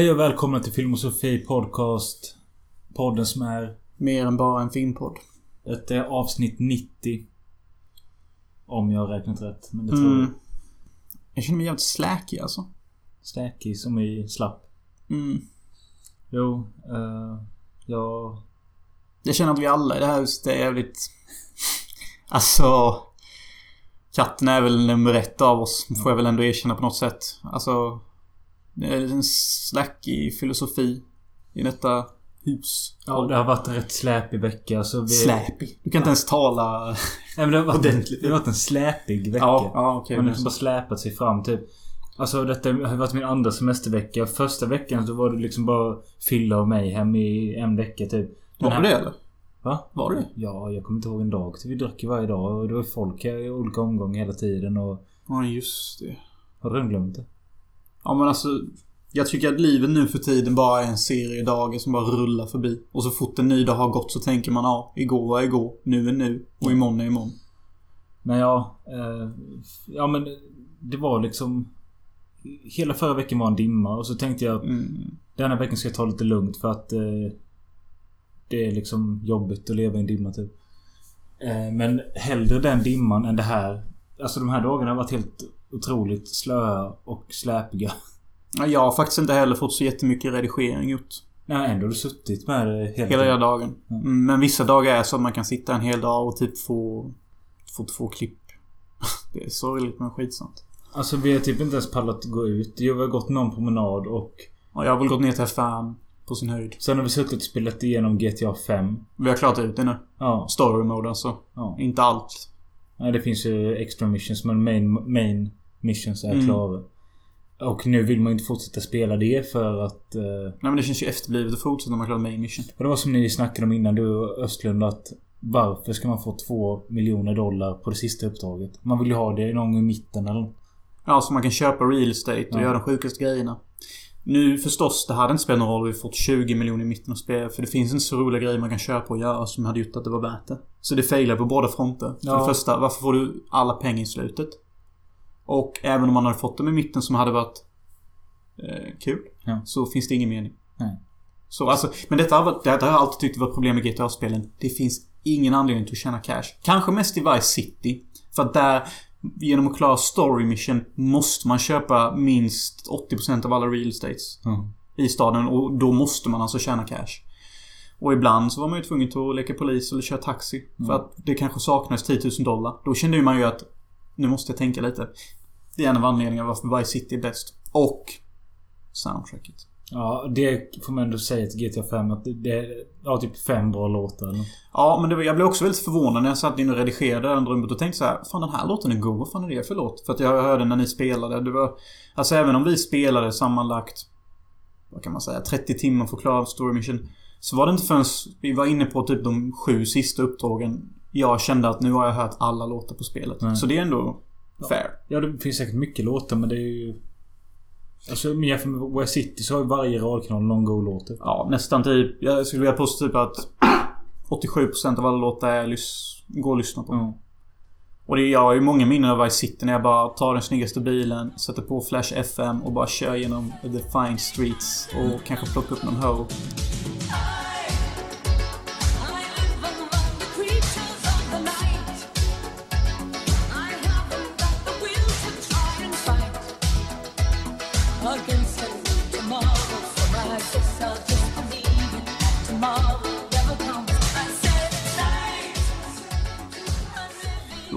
Hej och välkomna till Filmosofi Podcast. Podden som är... Mer än bara en filmpodd. Detta är avsnitt 90. Om jag har räknat rätt. Men det tror Mm. jag. Jag känner mig jävligt släkig alltså. Släkig som i slapp. Mm. Jo, uh, jag... Jag känner att vi alla i det här huset är jävligt... Alltså... Katten är väl nummer ett av oss. Får jag väl ändå erkänna på något sätt. Alltså... Det är en slackig filosofi i detta hus. Ja, det har varit en rätt släpig vecka så vi... Släpig. Du kan inte ens tala... Nej, men det har varit, Ordentligt. det har varit en släpig vecka. Ja, ja okej. Man har liksom bara släpat sig fram typ. Alltså detta har varit min andra semestervecka. Första veckan så var det liksom bara fylla och mig hem i en vecka typ. Den Var här- det eller? Va? Var det? Ja, jag kommer inte ihåg en dag. Vi drack ju varje dag och det var folk här i olika omgångar hela tiden och... Ja, just det. Har du redan glömt det? Ja men alltså Jag tycker att livet nu för tiden bara är en serie dagar som bara rullar förbi. Och så fort en ny dag har gått så tänker man ja, igår var igår, nu är nu och imorgon är imorgon. Men ja... Eh, ja men det var liksom... Hela förra veckan var en dimma och så tänkte jag att Mm. denna veckan ska jag ta lite lugnt för att... Eh, det är liksom jobbigt att leva i en dimma typ. Eh, men hellre den dimman än det här. Alltså de här dagarna har varit helt otroligt slöa och släpiga. Ja, Jag har faktiskt inte heller fått så jättemycket redigering gjort. Nej, ändå har du suttit med det hela, Hela tiden. dagen. Mm. Men vissa dagar är så att man kan sitta en hel dag och typ få... Få två klipp. Det är sorgligt men skitsamt. Alltså vi har typ inte ens pallat gå ut. Jag har gått någon promenad och... Och jag har väl gått ner till affären på sin höjd. Sen har vi suttit och spelat igenom GTA 5. Vi har klarat ut det nu. Ja. Story mode alltså. ja. Inte allt. Nej, det finns ju extra missions men main, main missions är Mm. klara. Och nu vill man ju inte fortsätta spela det för att... Eh, Nej men det känns ju efterblivet att fortsätta om man klarar main mission. och det var som ni snackade om innan du och Östlund att... Varför ska man få två miljoner dollar på det sista uppdraget? Man vill ju ha det någon gång i mitten eller. Ja, så man kan köpa real estate och Ja. göra de sjukaste grejerna. Nu förstås, det hade inte spelat någon roll om vi fått 20 miljoner i mitten av spelet. För det finns inte så roliga grejer man kan köpa och göra som hade gjort att det var värt det. Så det failar på båda fronter. För Ja. det första, varför får du alla pengar i slutet? Och även om man hade fått dem i mitten som hade varit eh, kul. Ja. Så finns det ingen mening. Nej. Så alltså, men detta har, detta har jag alltid tyckt var problem med GTA-spelen. Det finns ingen anledning till att tjäna cash. Kanske mest i Vice City. För att där, genom att klara story mission, måste man köpa minst 80% av alla real estates i staden. Och då måste man alltså tjäna cash. Och ibland så var man ju tvungen att leka polis eller köra taxi. För Mm. att det kanske saknades 10 000 dollar. Då kände man ju att nu måste jag tänka lite. Det är en av anledningarna varför Vice City är bäst. Och soundtracket. Ja, det får man ändå säga till GTA 5 att det, det har typ fem bra låtar eller. Ja, men var, jag blev också väldigt förvånad när jag satt in och redigerade andra rummet och tänkte så här, Fan den här låten är god. Vad fan är det för låt? För att jag hörde när ni spelade. Det var... Alltså även om vi spelade sammanlagt... Vad kan man säga? 30 timmar för att klara story mission. Så var det inte förrän vi var inne på typ de sju sista uppdragen jag kände att nu har jag hört alla låtar på spelet. Nej. Så det är ändå fair. Ja, det finns säkert mycket låtar men det är ju... Alltså om jag jämför med West City så har ju varje radkanal någon god låt. typ. Ja, nästan typ. Jag skulle vilja påstå typ att 87% av alla låtar är lys- går att lyssna på. Ja. Och det, jag har ju många minnen av Vice City när jag bara tar den snyggaste bilen, sätter på Flash FM och bara kör genom the fine streets och kanske plockar upp någon hoe.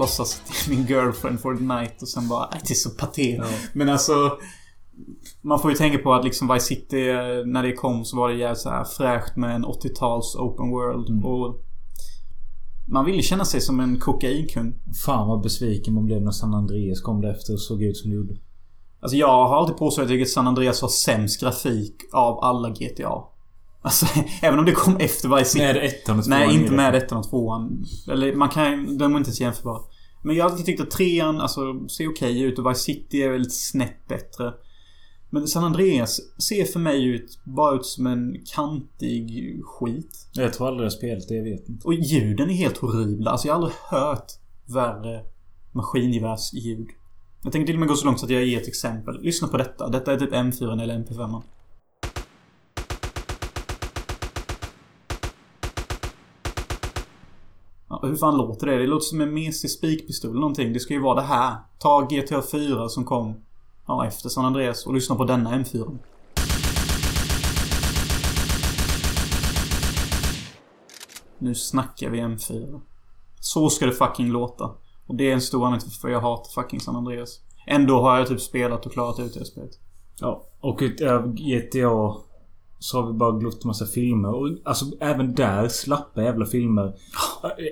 Låtsas att min girlfriend for the night och sen bara, "Äh, det är så patetiskt. Ja. Men alltså... Man får ju tänka på att liksom Vice City, när det kom så var det jävligt så här fräscht med en 80-tals open world. Mm. Och... Man ville känna sig som en kokainkung. Fan vad besviken man blev när San Andreas kom det efter och såg ut som det gjorde. Alltså jag har alltid påstått att jag tycker att San Andreas har sämst grafik av alla GTA. Alltså, även om det kom efter Vice City. Med ettan och tvåan Nej, inte med ettan och tvåan. Eller man kan De är inte ens jämförbara. Men jag har alltid tyckt att trean, alltså, ser okej ut och Vice City är väl ett snäpp bättre. Men San Andreas ser för mig ut, bara ut som en kantig skit. Jag tror aldrig jag spelat det, jag vet inte. Och ljuden är helt horribla. Alltså jag har aldrig hört värre maskingevärsljud. Jag tänker till och med gå så långt så att jag ger ett exempel. Lyssna på detta. Detta är typ M4 eller MP5. Hur fan låter det? Det låter som en mesig spikpistol eller någonting. Det ska ju vara det här. Ta GTA 4 som kom ja, efter San Andreas och lyssna på denna M4. Nu snackar vi M4. Så ska det fucking låta. Och det är en stor anledning till varför jag hatar fucking San Andreas. Ändå har jag typ spelat och klarat ut det spelet. Ja. Och äh, GTA så har vi bara glott massa filmer. Och alltså även där slappa jävla filmer.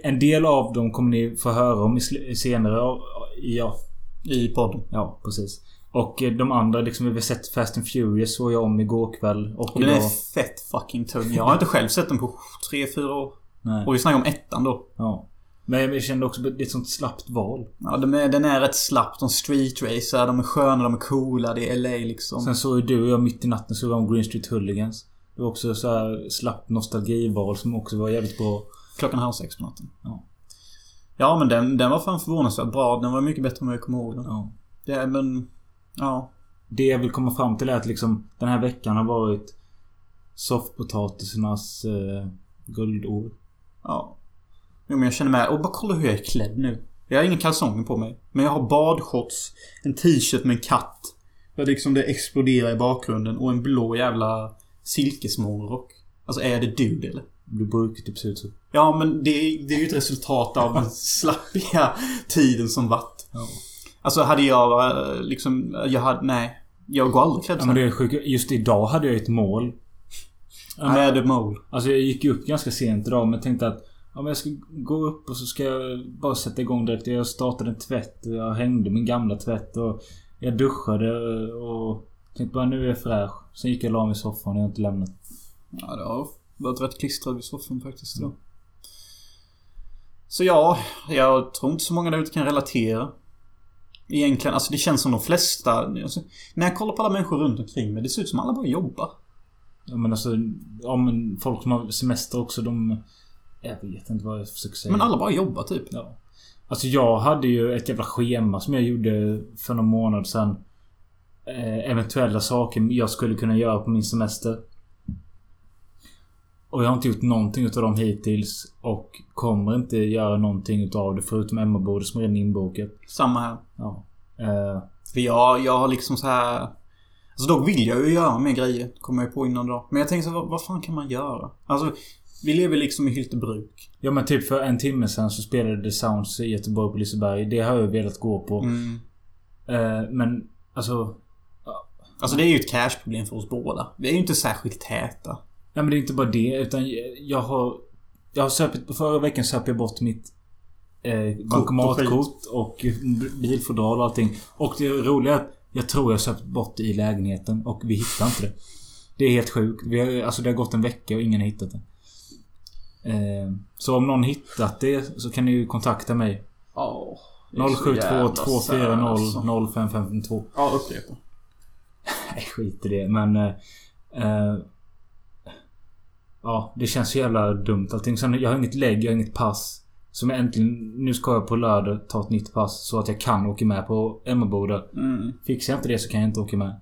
En del av dem kommer ni få höra om i senare. Ja, I podden. ja precis. Och eh, de andra liksom vi har sett Fast and Furious såg jag om igår kväll. Och Och den är idag. fett fucking tung. Jag har inte själv sett den på 3-4 år. Nej. Och vi snackar om ettan då. Ja. Men jag kände också att det är ett sånt slappt val. Ja, de är, den är rätt slapp. De streetracer, de är sköna, de är coola. Det är LA liksom. Sen såg ju du och jag mitt i natten såg vi om Green Street Hooligans. Det var också så här slappt nostalgival som också var jävligt bra. Klockan halv sex på natten. Ja. Ja, men den, den var fan förvånansvärt bra. Den var mycket bättre än vad jag kommer ihåg den. Ja. Ja, men... Ja. Det jag vill komma fram till är att liksom den här veckan har varit soffpotatisarnas eh, guldår. Ja. Jo, men jag känner med. Och bara kolla hur jag är klädd nu. Jag har inga kalsonger på mig. Men jag har badshorts, en t-shirt med en katt. Där liksom det exploderar i bakgrunden och en blå jävla silkesmånrock. Alltså är det du eller? Du brukar typ se ut så. Ja, men det, är- det är ju ett resultat av den slappiga tiden som varit. Ja. Alltså hade jag eh, liksom... Jag hade... Nej. Jag går aldrig klädd Ja men det är sjukt. Just idag hade jag ett mål. Med the mole. Alltså jag gick upp ganska sent idag men tänkte att Ja men jag ska gå upp och så ska jag bara sätta igång direkt. Jag startade en tvätt. Jag hängde min gamla tvätt och jag duschade och tänkte bara nu är jag fräsch. Sen gick jag och la mig i soffan och jag har inte lämnat. Ja, det har varit rätt klistrad vid soffan faktiskt idag. Så ja, jag tror inte så många där ute kan relatera. Egentligen, alltså det känns som de flesta... Alltså, när jag kollar på alla människor runt omkring mig, det ser ut som alla bara jobbar. Ja men alltså, ja men folk som har semester också de... Jag vet inte vad jag försöker säga. Men alla bara jobbar typ. Ja. Alltså jag hade ju ett jävla schema som jag gjorde för någon månad sedan. Eh, eventuella saker jag skulle kunna göra på min semester. Och jag har inte gjort någonting utav dem hittills. Och kommer inte göra någonting utav det förutom Emmabordet som redan är inbokat. Samma här. Ja. Eh, För jag, jag har liksom så här... Alltså dock vill jag ju göra mer grejer. Kommer jag på innan då. Men jag tänker så vad, vad fan kan man göra? Alltså, vi lever liksom i Hyltebruk. ja men typ för en timme sedan så spelade The Sounds i Göteborg på Liseberg. Det har jag velat gå på. Mm. Eh, men alltså... Alltså det är ju ett cashproblem för oss båda. Vi är ju inte särskilt täta. Nej men det är inte bara det utan jag har... Jag har söpit... Förra veckan söp jag bort mitt... Eh, bankomatkort och bilfodral och allting. Och det roliga är att jag tror jag söpt bort det i lägenheten och vi hittar inte det. Det är helt sjukt. Vi har, alltså det har gått en vecka och ingen har hittat det. Eh, så om någon hittat det så kan ni ju kontakta mig. Ja. 072 240 0552. Ja, upprepa. Nej, skit i det. Men... Eh, eh, ja, det känns så jävla dumt allting. Sen, jag har inget lägg, jag har inget pass. Som jag äntligen... Nu ska jag på lördag ta ett nytt pass så att jag kan åka med på Emmaboda. Mm. Fixar jag inte det så kan jag inte åka med.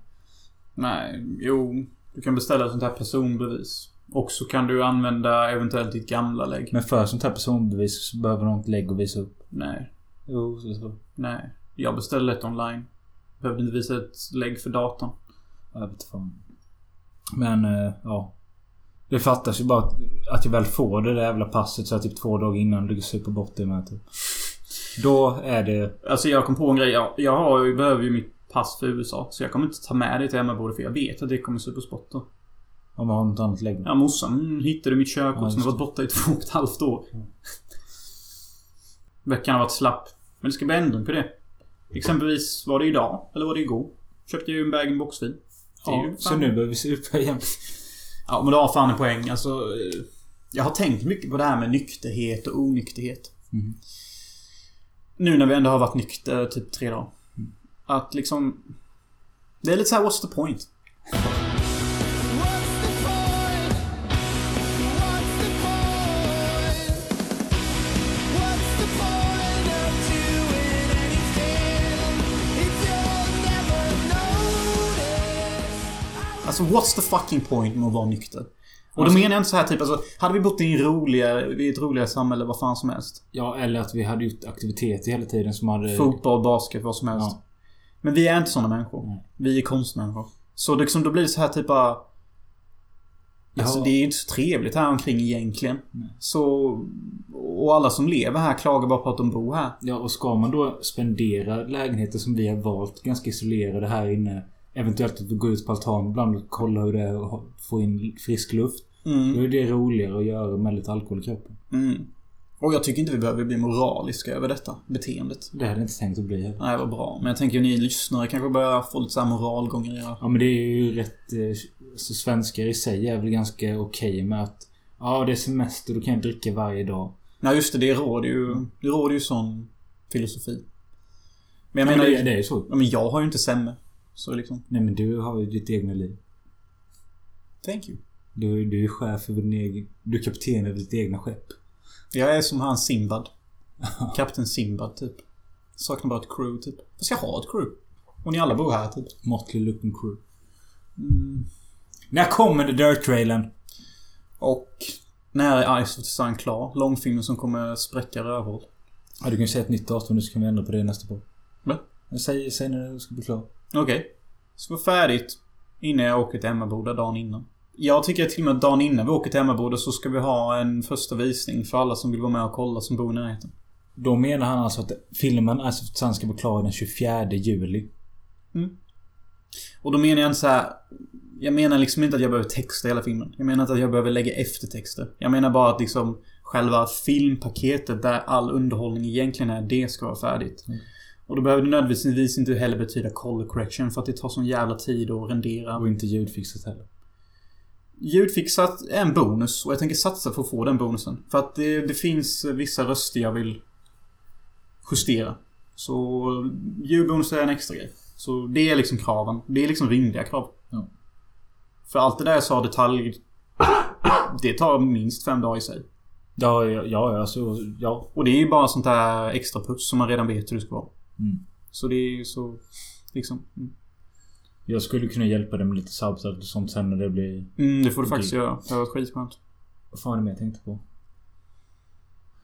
Nej, jo. Du kan beställa ett sånt här personbevis. Och så kan du använda eventuellt ditt gamla lägg. Men för sånt här personbevis så behöver de inte lägg att visa upp. Nej. Jo, så, så. Nej. Jag beställde ett online. Behövde inte visa ett lägg för datorn. Jag vet fan. Men, eh, ja. Det fattas ju bara att, att jag väl får det där jävla passet så här, typ två dagar innan du super bort det med typ. Då är det... Alltså jag kom på en grej. Jag, jag har ju, behöver ju mitt pass för USA. Så jag kommer inte ta med det till Emmaboda för jag vet att det kommer superspotta. Om man har något annat lägg. Ja, morsan hittade mitt körkort Ja, som just har varit borta i två och ett halvt år. Veckan har varit slapp. Men det ska bli ändring på det. Exempelvis var det idag, eller var det igår? Köpte jag ju en bag-in-box vin. Det är Ja, ju så nu behöver vi supa igen. Ja, men du har fan en poäng. Alltså... eh, Jag har tänkt mycket på det här med nykterhet och onykterhet. Mhm. Nu när vi ändå har varit nykter typ tre dagar. Att liksom... Det är lite så här, what's the point? Alltså, what's the fucking point med att vara nykter? Och då menar jag inte så här typ alltså, hade vi bott i en roligare, i ett roligare samhälle, vad fan som helst. Ja, eller att vi hade gjort aktiviteter hela tiden som hade... Fotboll, basket, vad som helst. Ja. Men vi är inte sådana människor. Nej. Vi är konstmänniskor. Så det, liksom, då blir det så här typ bara... Alltså Ja. det är ju inte så trevligt här omkring egentligen. Nej. Så... Och alla som lever här klagar bara på att de bor här. Ja, och ska man då spendera lägenheter som vi har valt ganska isolerade här inne. Eventuellt att går ut på altanen ibland och kollar hur det är och få in frisk luft. Då Mm. är det roligare att göra med lite alkohol i kroppen. Mm. Och jag tycker inte vi behöver bli moraliska över detta beteendet. Det hade jag inte tänkt att bli. Nej, vad bra. Men jag tänker att ni lyssnare kanske börjar få lite så här era... Ja men det är ju rätt... eh, Så svenskar i sig är väl ganska okej med att... Ja det är semester, då kan jag dricka varje dag. Nej, just det. Det råder ju... Det råder ju sån filosofi. Men jag Men menar... det, det är ju så. Ja, men jag har ju inte semme. Så liksom... Nej men du har ju ditt egna liv. Thank you. Du, du är chef över din egen... Du är kapten över ditt egna skepp. Jag är som han Simbad. Kapten Simbad, typ. Saknar bara ett crew, typ. Jag ska ha ett crew. Och ni alla bor här, typ. Motley looking crew. Mm. När kommer The Dirt-trailern? Och... När är Ice of the Sun klar? Långfilmen som kommer spräcka rövhål. Ja, du kan ju säga ett nytt datum nu så kan vi ändra på det nästa på. Va? Säg, säg när det ska bli klar. Okej. Ska vara färdigt innan jag åker till Emmaboda dagen innan. Jag tycker till och med dagen innan vi åker till Emmaboda så ska vi ha en första visning för alla som vill vara med och kolla som bor i närheten. Då menar han alltså att filmen the Sun ska vara klar den 24 juli. Och då menar jag inte så här. Jag menar liksom inte att jag behöver texta hela filmen. Jag menar inte att jag behöver lägga eftertexter. Jag menar bara att liksom själva filmpaketet där all underhållning egentligen är, det ska vara färdigt. Mm. Och då behöver det nödvändigtvis inte heller betyda color correction för att det tar sån jävla tid att rendera. Och inte ljudfixat heller. Ljudfixat är en bonus och jag tänker satsa för att få den bonusen. För att det, det finns vissa röster jag vill justera. Så ljudbonus är en extra grej. Så det är liksom kraven. Det är liksom rimliga krav. Ja. För allt det där jag sa detalj... Det tar minst fem dagar i sig. Ja, ja, ja, alltså, ja. Och det är ju bara sånt där extra puss som man redan vet hur det ska vara. Mm. Så det är ju så... Liksom... mm. Jag skulle kunna hjälpa dig med lite subtitles och sånt sen när det blir... Mm, det får du faktiskt göra. Det har varit skitskönt. Vad fan är det mer jag tänkte på?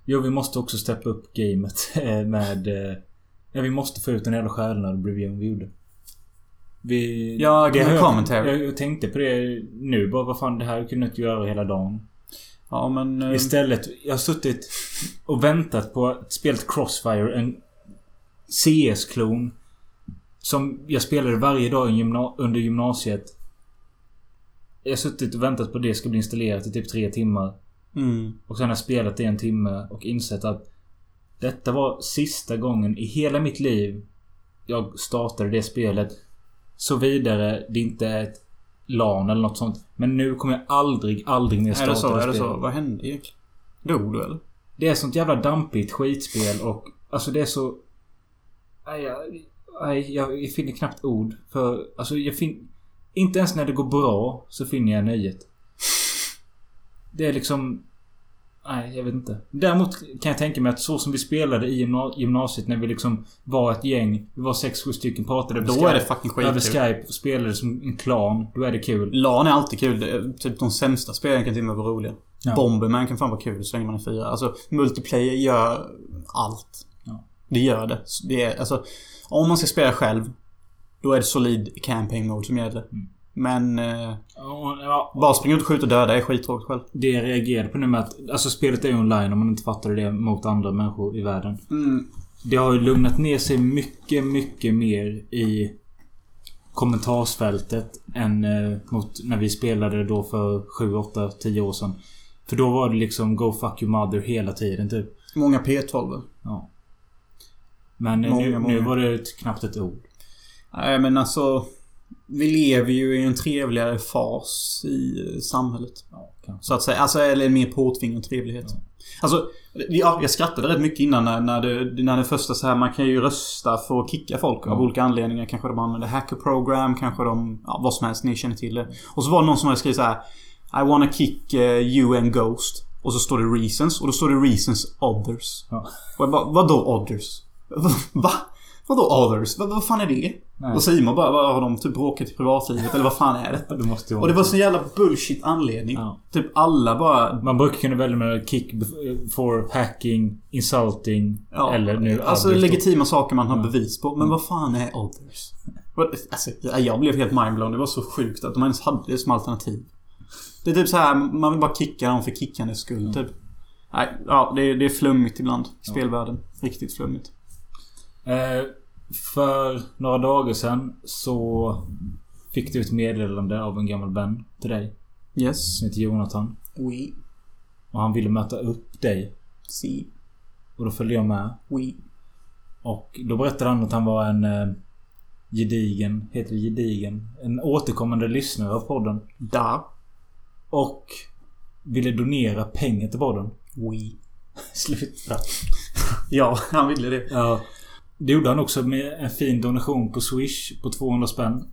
Jo, vi måste också steppa upp gamet med... eh, Ja, vi måste få ut den jävla stjärnöd-reviewen vi gjorde. Vi... Ja, det commentary. Jag, jag tänkte på det nu bara. Vad fan, det här kunde jag inte göra hela dagen. Ja, men... eh, Istället, jag har suttit och väntat på att spelet Crossfire, en CS-klon. Som jag spelade varje dag i gymna- under gymnasiet. Jag har suttit och väntat på det ska bli installerat i typ tre timmar. Mm. Och sen har jag spelat det en timme och insett att detta var sista gången i hela mitt liv jag startade det spelet. Så vidare det inte är ett LAN eller något sånt. Men nu kommer jag aldrig, aldrig mer Är starta det så? det Är det spelet. så? Vad hände egentligen? Dog du eller? Det är sånt jävla dampigt skitspel och alltså det är så... Nej, jag, nej, jag, finner knappt ord för... Alltså jag finner... Inte ens när det går bra så finner jag nöjet. Det är liksom... Nej, jag vet inte. Däremot kan jag tänka mig att så som vi spelade i gymna- gymnasiet när vi liksom var ett gäng. Vi var sex, sju stycken pratade över Då Skype. är det fucking Över skitkul. Skype och spelade som en klan. Då är det kul. LAN är alltid kul. Är Typ de sämsta spelen kan till och med vara roliga. Ja. Bomberman kan fan vara kul så länge man är fyra. Alltså, multiplayer gör allt. Det gör det. Det är, alltså, om man ska spela själv, då är det solid campaign mode som gäller. Mm. Men, eh, Ja, ja, bara springa ut och skjuta och döda är skittråkigt själv. Det jag reagerade på nu med att... Alltså spelet är online om man inte fattade det mot andra människor i världen. Mm. Det har ju lugnat ner sig mycket, mycket mer i kommentarsfältet än eh, mot när vi spelade då för 7, 8, 10 år sedan. För då var det liksom Go fuck your mother hela tiden typ. Många P12. Ja. Men eh, Många, nu, nu många. var det ett, knappt ett ord. Nej men alltså. Vi lever ju i en trevligare fas i eh, samhället. Ja. Så att säga. Alltså, eller en mer påtvingad trevlighet. Ja. Alltså, ja, jag skrattade rätt mycket innan när, när, det, när det första så här, man kan ju rösta för att kicka folk Ja. av olika anledningar. Kanske de använder hacker program, kanske de, ja vad som helst, ni känner till det. Och så var det någon som hade skrivit så här. I wanna kick uh, you and Ghost. Och så står det reasons och då står det reasons others. Ja. Och jag bara, vadå others? Va? Vadå others? Vad, vad fan är det? Nej. Och Simon bara, vad har de typ bråkat i privatlivet? Eller vad fan är det? Det måste Och det var så jävla bullshit anledning. Ja. Typ alla bara... Man brukar kunna välja med kick for hacking, insulting Ja, eller nu Alltså legitima saker man har bevis på. Men vad fan är others? Alltså, jag blev helt mindblown. Det var så sjukt att de ens hade det som alternativ. Det är typ så här, man vill bara kicka dem för kickandets skull, typ. Nej, ja, det är, det är flummigt ibland. i Spelvärlden. Riktigt flummigt. Eh, för några dagar sedan så fick du ett meddelande av en gammal vän till dig. Yes. Som heter Jonathan. We. Och han ville möta upp dig. See. Och då följde jag med. We. Och då berättade han att han var en eh, gedigen, heter det gedigen? En återkommande lyssnare av podden. Da. Och ville donera pengar till podden. We. Sluta. Ja, han ville det. Ja. Det gjorde han också med en fin donation på Swish på 200 spänn.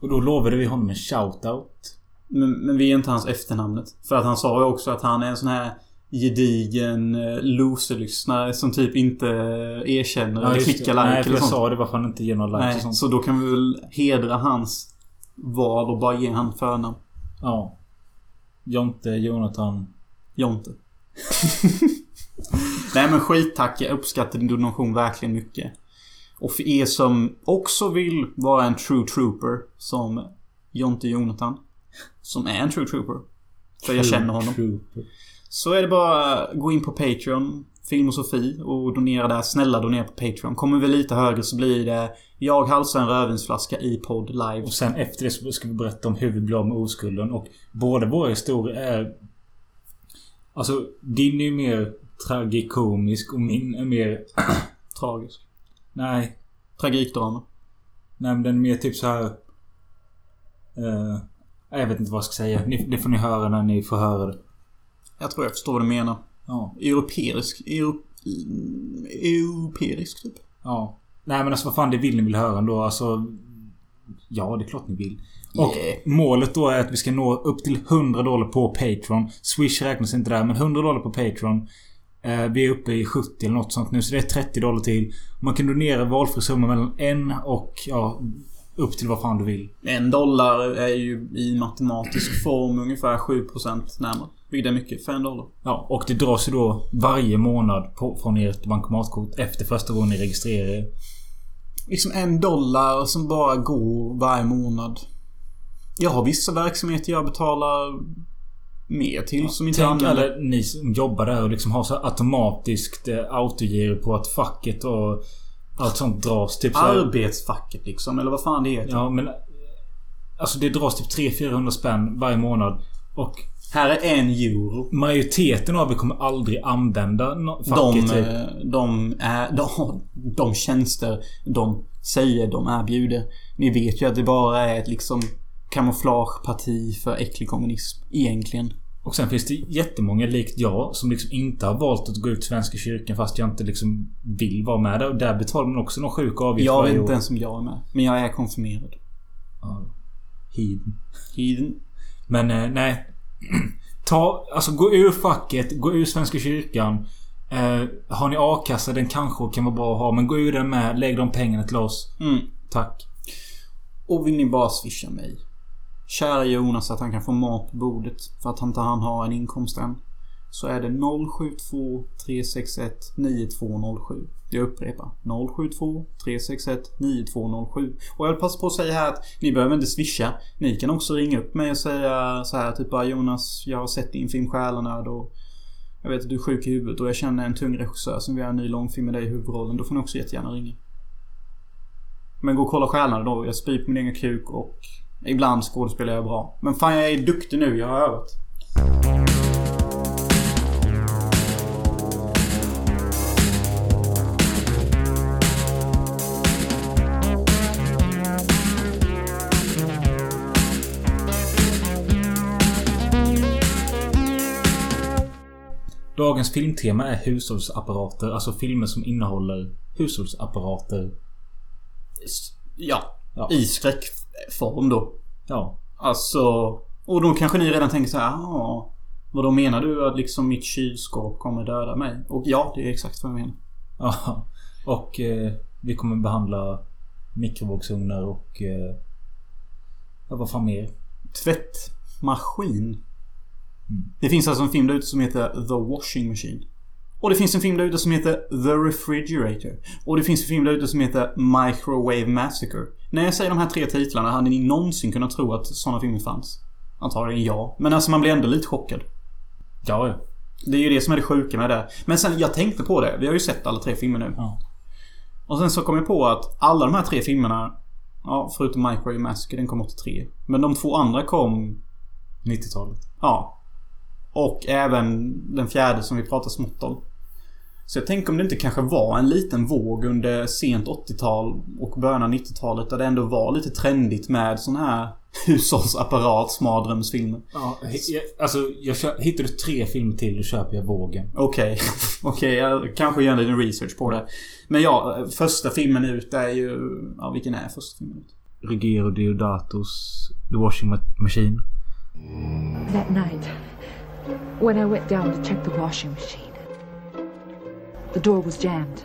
Och då lovade vi honom en shoutout. Men, men vi är inte hans efternamnet. För att han sa ju också att han är en sån här gedigen eh, loser-lyssnare som typ inte eh, erkänner eller just det. klickar like Nej, för eller jag sånt. sa det varför han inte ger några likes och sånt. så då kan vi väl hedra hans val och bara ge han förnamn. Ja. Jonte, Jonathan. Jonte. Nej men skittack. Jag uppskattar din donation verkligen mycket. Och för er som också vill vara en true trooper som Jonte Jonathan. Som är en true trooper. För jag känner honom. Trooper. Så är det bara att gå in på Patreon. Filmosofi och donera där. Snälla donera på Patreon. Kommer vi lite högre så blir det Jag halsar en rödvinsflaska i podd live. Och sen efter det så ska vi berätta om hur vi blev av med oskulden. Och båda våra historier är... Alltså, din är ju mer tragikomisk och min är mer... Tragisk. Nej. Tragikdrama. Nej men den är mer typ så här. Eh, jag vet inte vad jag ska säga. Ni, det får ni höra när ni får höra det. Jag tror jag förstår vad du menar. Ja. Europeisk. Euro, europeisk typ. Ja. Nej men alltså vad fan det vill ni vill höra ändå. Alltså... Ja, det är klart ni vill. Och Yeah. målet då är att vi ska nå upp till 100 dollar på Patreon. Swish räknas inte där, men 100 dollar på Patreon. Eh, vi är uppe i 70 eller något sånt nu, så det är 30 dollar till. Man kan donera valfri summa mellan en och ja, upp till vad fan du vill. En dollar är ju i matematisk form ungefär 7% närmare. Vilket är mycket för en dollar. Ja, och det dras ju då varje månad på, från ert bankomatkort efter första gången ni registrerar er. Liksom en dollar som bara går varje månad. Jag har vissa verksamheter jag betalar mer till som inte Tänk använder. alla ni som jobbar där och liksom har så automatiskt eh, autogiro på att facket och allt sånt dras. Typ så här, Arbetsfacket liksom, eller vad fan det heter. Ja, men... Alltså det dras typ 300-400 spänn varje månad. Och Här är en euro. majoriteten av er kommer aldrig använda no- De, facket. typ. eh, de, är, de, de tjänster de säger de erbjuder. Ni vet ju att det bara är ett liksom kamouflageparti för äcklig kommunism. Egentligen. Och sen finns det jättemånga likt jag som liksom inte har valt att gå ut Svenska kyrkan fast jag inte liksom vill vara med där. Och där betalar man också någon sjuk avgift Jag vet inte ens om jag är med. Men jag är konfirmerad. Ja. Heathen. Heathen. Men eh, nej. Ta, alltså gå ur facket, gå ur Svenska kyrkan. Eh, har ni a-kassa, den kanske kan vara bra att ha. Men gå ur den med. Lägg de pengarna till oss. Mm. Tack. Och vill ni bara swisha mig. Kära Jonas att han kan få mat på bordet för att han inte han har en inkomst än. Så är det 072 361 9207. Jag upprepar. 072 361 9207. Och jag vill passa på att säga här att ni behöver inte swisha. Ni kan också ringa upp mig och säga så här typ bara Jonas, jag har sett din film Själanöd och jag vet att du är sjuk i huvudet och jag känner en tung regissör som vill göra en ny långfilm med dig i huvudrollen. Då får ni också jättegärna ringa. Men gå och kolla stjärnorna då. Jag spyr på min egen kuk och ibland skådespelar jag bra. Men fan jag är duktig nu. Jag har övat. Dagens filmtema är hushållsapparater. Alltså filmer som innehåller hushållsapparater. Ja. Ja. I skräckform då. Ja. Alltså... Och då kanske ni redan tänker så här. Ja. Vad då menar du att liksom mitt kylskåp kommer döda mig? Och ja, det är exakt vad jag menar. Ja. Och eh, vi kommer behandla mikrovågsugnar och... Eh, vad fan mer? Tvättmaskin. Det finns alltså en film där ute som heter The Washing Machine. Och det finns en film där ute som heter The Refrigerator. Och det finns en film där ute som heter Microwave Massacre. När jag säger de här tre titlarna, hade ni någonsin kunnat tro att sådana filmer fanns? Antagligen ja. Men alltså man blir ändå lite chockad. Ja, ja. Det är ju det som är det sjuka med det. Men sen, jag tänkte på det. Vi har ju sett alla tre filmer nu. Ja. Och sen så kom jag på att alla de här tre filmerna... Ja, förutom Microwave Massacre, den kom 83. Men de två andra kom... 90-talet. Ja. Och även den fjärde som vi pratar smått om. Så jag tänker om det inte kanske var en liten våg under sent 80-tal och början av 90-talet där det ändå var lite trendigt med sån här hushållsapparat, mardrömsfilmer. Ja, jag, alltså jag hittar du tre filmer till då köper jag vågen. Okej. Okej, jag kanske gör en liten research på det. Men ja, första filmen ut är ju... Ja, vilken är första filmen ut? Ruggero Deodatos The Washing Ma- Machine. That night, when I went down to check the washing machine, the door was jammed.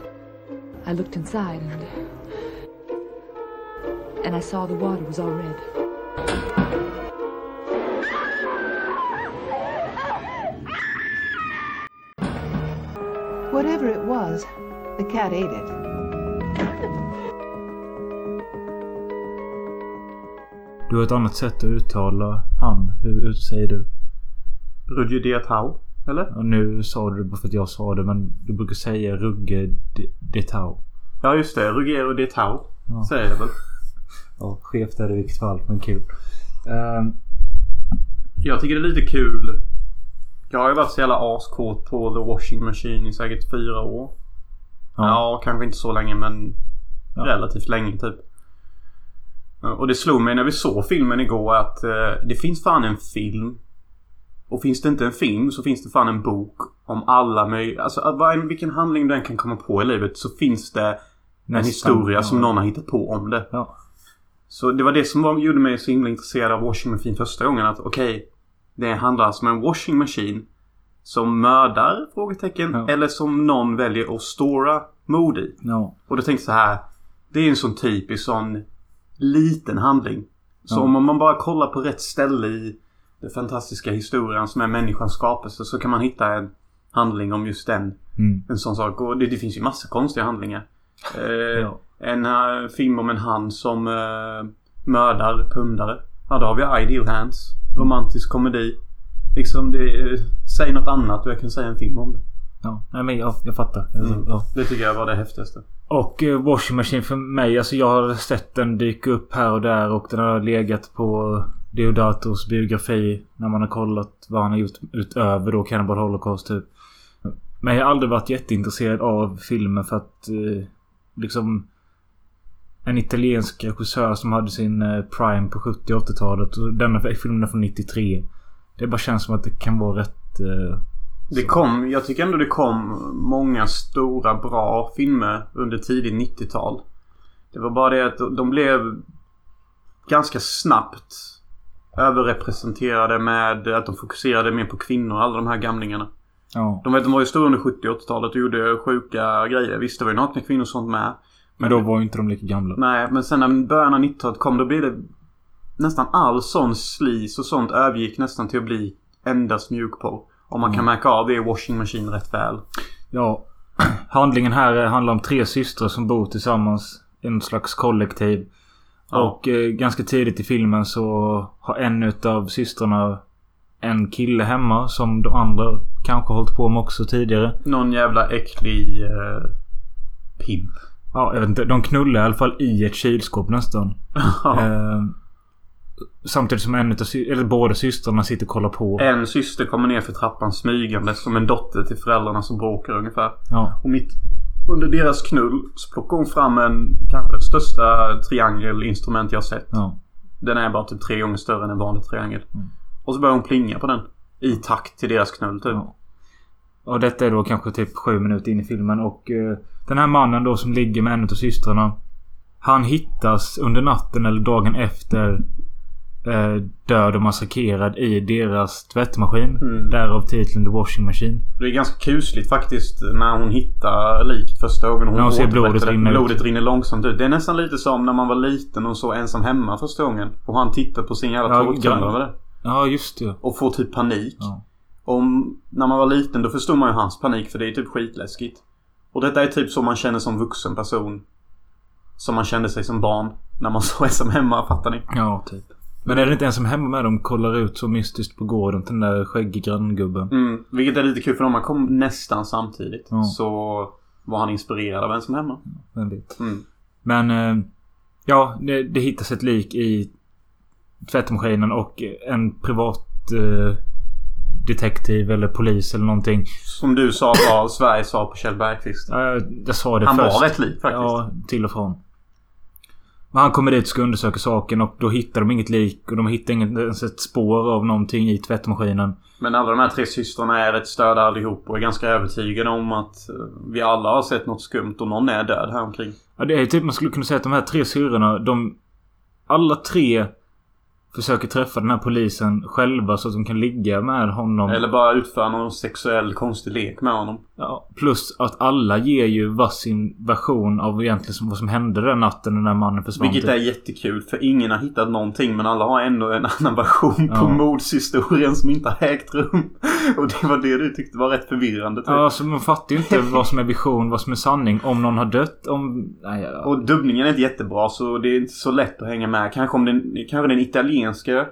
I looked inside and. and I saw the water was all red. Whatever it was, the cat ate it. Du har ett annat sätt att uttala han. Hur, hur säger du? Rudge Diatau? Eller? Och nu sa du det bara för att jag sa det men du brukar säga Rugge De- Detau. Ja, just det. Ruggero Diatau. Ja. Säger jag väl. Ja, skevt är det i vilket fall men kul. Ehm, Jag tycker det är lite kul. Jag har ju varit så jävla askåt på The Washing Machine i säkert fyra år. Ja, kanske inte så länge men Ja. relativt länge typ. Ja, Och det slog mig när vi såg filmen igår att eh, det finns fan en film. Och finns det inte en film så finns det fan en bok om alla möjliga... Alltså vad- vilken handling den kan komma på i livet så finns det en Nästan, historia ja. som någon har hittat på om det. Ja. Så det var det som var, gjorde mig så himla intresserad av washing machine första gången. Att okej, det handlar alltså om en washing machine som mördar? Frågetecken. Ja. Eller som någon väljer att stora mord i. Och då tänkte jag så här. Det är en sån typisk sån liten handling. Så om man bara kollar på rätt ställe i den fantastiska historien som är människans skapelse så kan man hitta en handling om just den. Mm. En sån sak. Och det, det finns ju massa konstiga handlingar. Eh, Ja. En uh, film om en han som uh, mördar pundare. Ja, då har vi Ideal Hands. Romantisk komedi. Liksom det... säg något annat och jag kan säga en film om det. Ja. Nej men ja, jag fattar. Mm. Ja. Det tycker jag var det häftigaste. Och eh, Washing Machine för mig, alltså jag har sett den dyka upp här och där och den har legat på Deodatos biografi när man har kollat vad han har gjort utöver då Cannibal Holocaust typ. Men jag har aldrig varit jätteintresserad av filmen för att eh, liksom en italiensk regissör som hade sin eh, prime på 70 och 80-talet och denna filmen är från 93. Det bara känns som att det kan vara rätt... Eh, Det kom, jag tycker ändå det kom många stora bra filmer under tidigt 90-tal. Det var bara det att de blev ganska snabbt överrepresenterade med att de fokuserade mer på kvinnor, alla de här gamlingarna. ja. De, vet, de var ju stora under 70 och 80-talet och gjorde sjuka grejer. Visst, det var ju nakna kvinnor och sånt med. Men då var ju inte de lika gamla. Nej, men sen när början av 90-talet kom då blev det nästan all sån slis och sånt övergick nästan till att bli endast mjukporr. Och man kan märka av det i Washing Machine rätt väl. Ja. Handlingen här handlar om tre systrar som bor tillsammans. i en slags kollektiv. Ja. Och eh, ganska tidigt i filmen så har en utav systrarna en kille hemma som de andra kanske hållit på med också tidigare. Någon jävla äcklig eh, pimp. Ja, jag vet inte. De knullar i alla fall i ett kylskåp nästan. eh, samtidigt som en utav eller båda systrarna sitter och kollar på. En syster kommer ner för trappan smygande som en dotter till föräldrarna som bråkar ungefär. Ja. Och mitt under deras knull så plockar hon fram en kanske den största triangelinstrument jag har sett. Ja. Den är bara typ tre gånger större än en vanlig triangel. Och så börjar hon plinga på den. I takt till deras knull typ. Ja. Och detta är då kanske typ sju minuter in i filmen och eh, den här mannen då som ligger med en av systrarna. Han hittas under natten eller dagen efter eh, död och massakrerad i deras tvättmaskin. Mm. Därav titeln The Washing Machine. Det är ganska kusligt faktiskt när hon hittar liket första gången. När hon ser blodet det. rinna blodet rinner långsamt ut. Det är nästan lite som när man var liten och så ensam hemma första gången. Och han tittar på sin jävla Ja, ja. just det. Och får typ panik. Ja. Om, när man var liten då förstod man ju hans panik för det är typ skitläskigt. Och detta är typ så man känner som vuxen person. Som man kände sig som barn. När man så ensam hemma, fattar ni? Ja, typ. Men är det inte en som hemma med dem kollar ut så mystiskt på gården till den där skäggig granngubben? Mm, vilket är lite kul för de kom nästan samtidigt. Ja. Så var han inspirerad av en som hemma. Vem vet. Mm. Men eh, ja, det, det hittas ett lik i tvättmaskinen och en privat eh, detektiv eller polis eller någonting. Som du sa var Sveriges svar på Kjell Bergqvist. Ja, jag, jag sa det Han först. var rätt lik faktiskt. Ja, till och från. Men han kommer dit och ska undersöka saken och då hittar de inget lik och de hittar inget ens ett spår av någonting i tvättmaskinen. Men alla de här tre systrarna är rätt störda allihop och är ganska övertygade om att eh, vi alla har sett något skumt och någon är död här omkring. Ja, det är typ man skulle kunna säga att de här tre syrrorna, de... Alla tre försöker träffa den här polisen själva så att de kan ligga med honom. Eller bara utföra någon sexuell konstig lek med honom. Ja, plus att alla ger ju varsin version av egentligen vad som hände den natten när den här mannen försvann. Vilket är jättekul för ingen har hittat någonting men alla har ändå en annan version på Ja. mordshistorien som inte har ägt rum. Och det var det du tyckte var rätt förvirrande typ. Ja, alltså man fattar ju inte vad som är vision, vad som är sanning. Om någon har dött, om... Nej, ja. Och dubbningen är inte jättebra så det är inte så lätt att hänga med. Kanske om den, kanske den italienska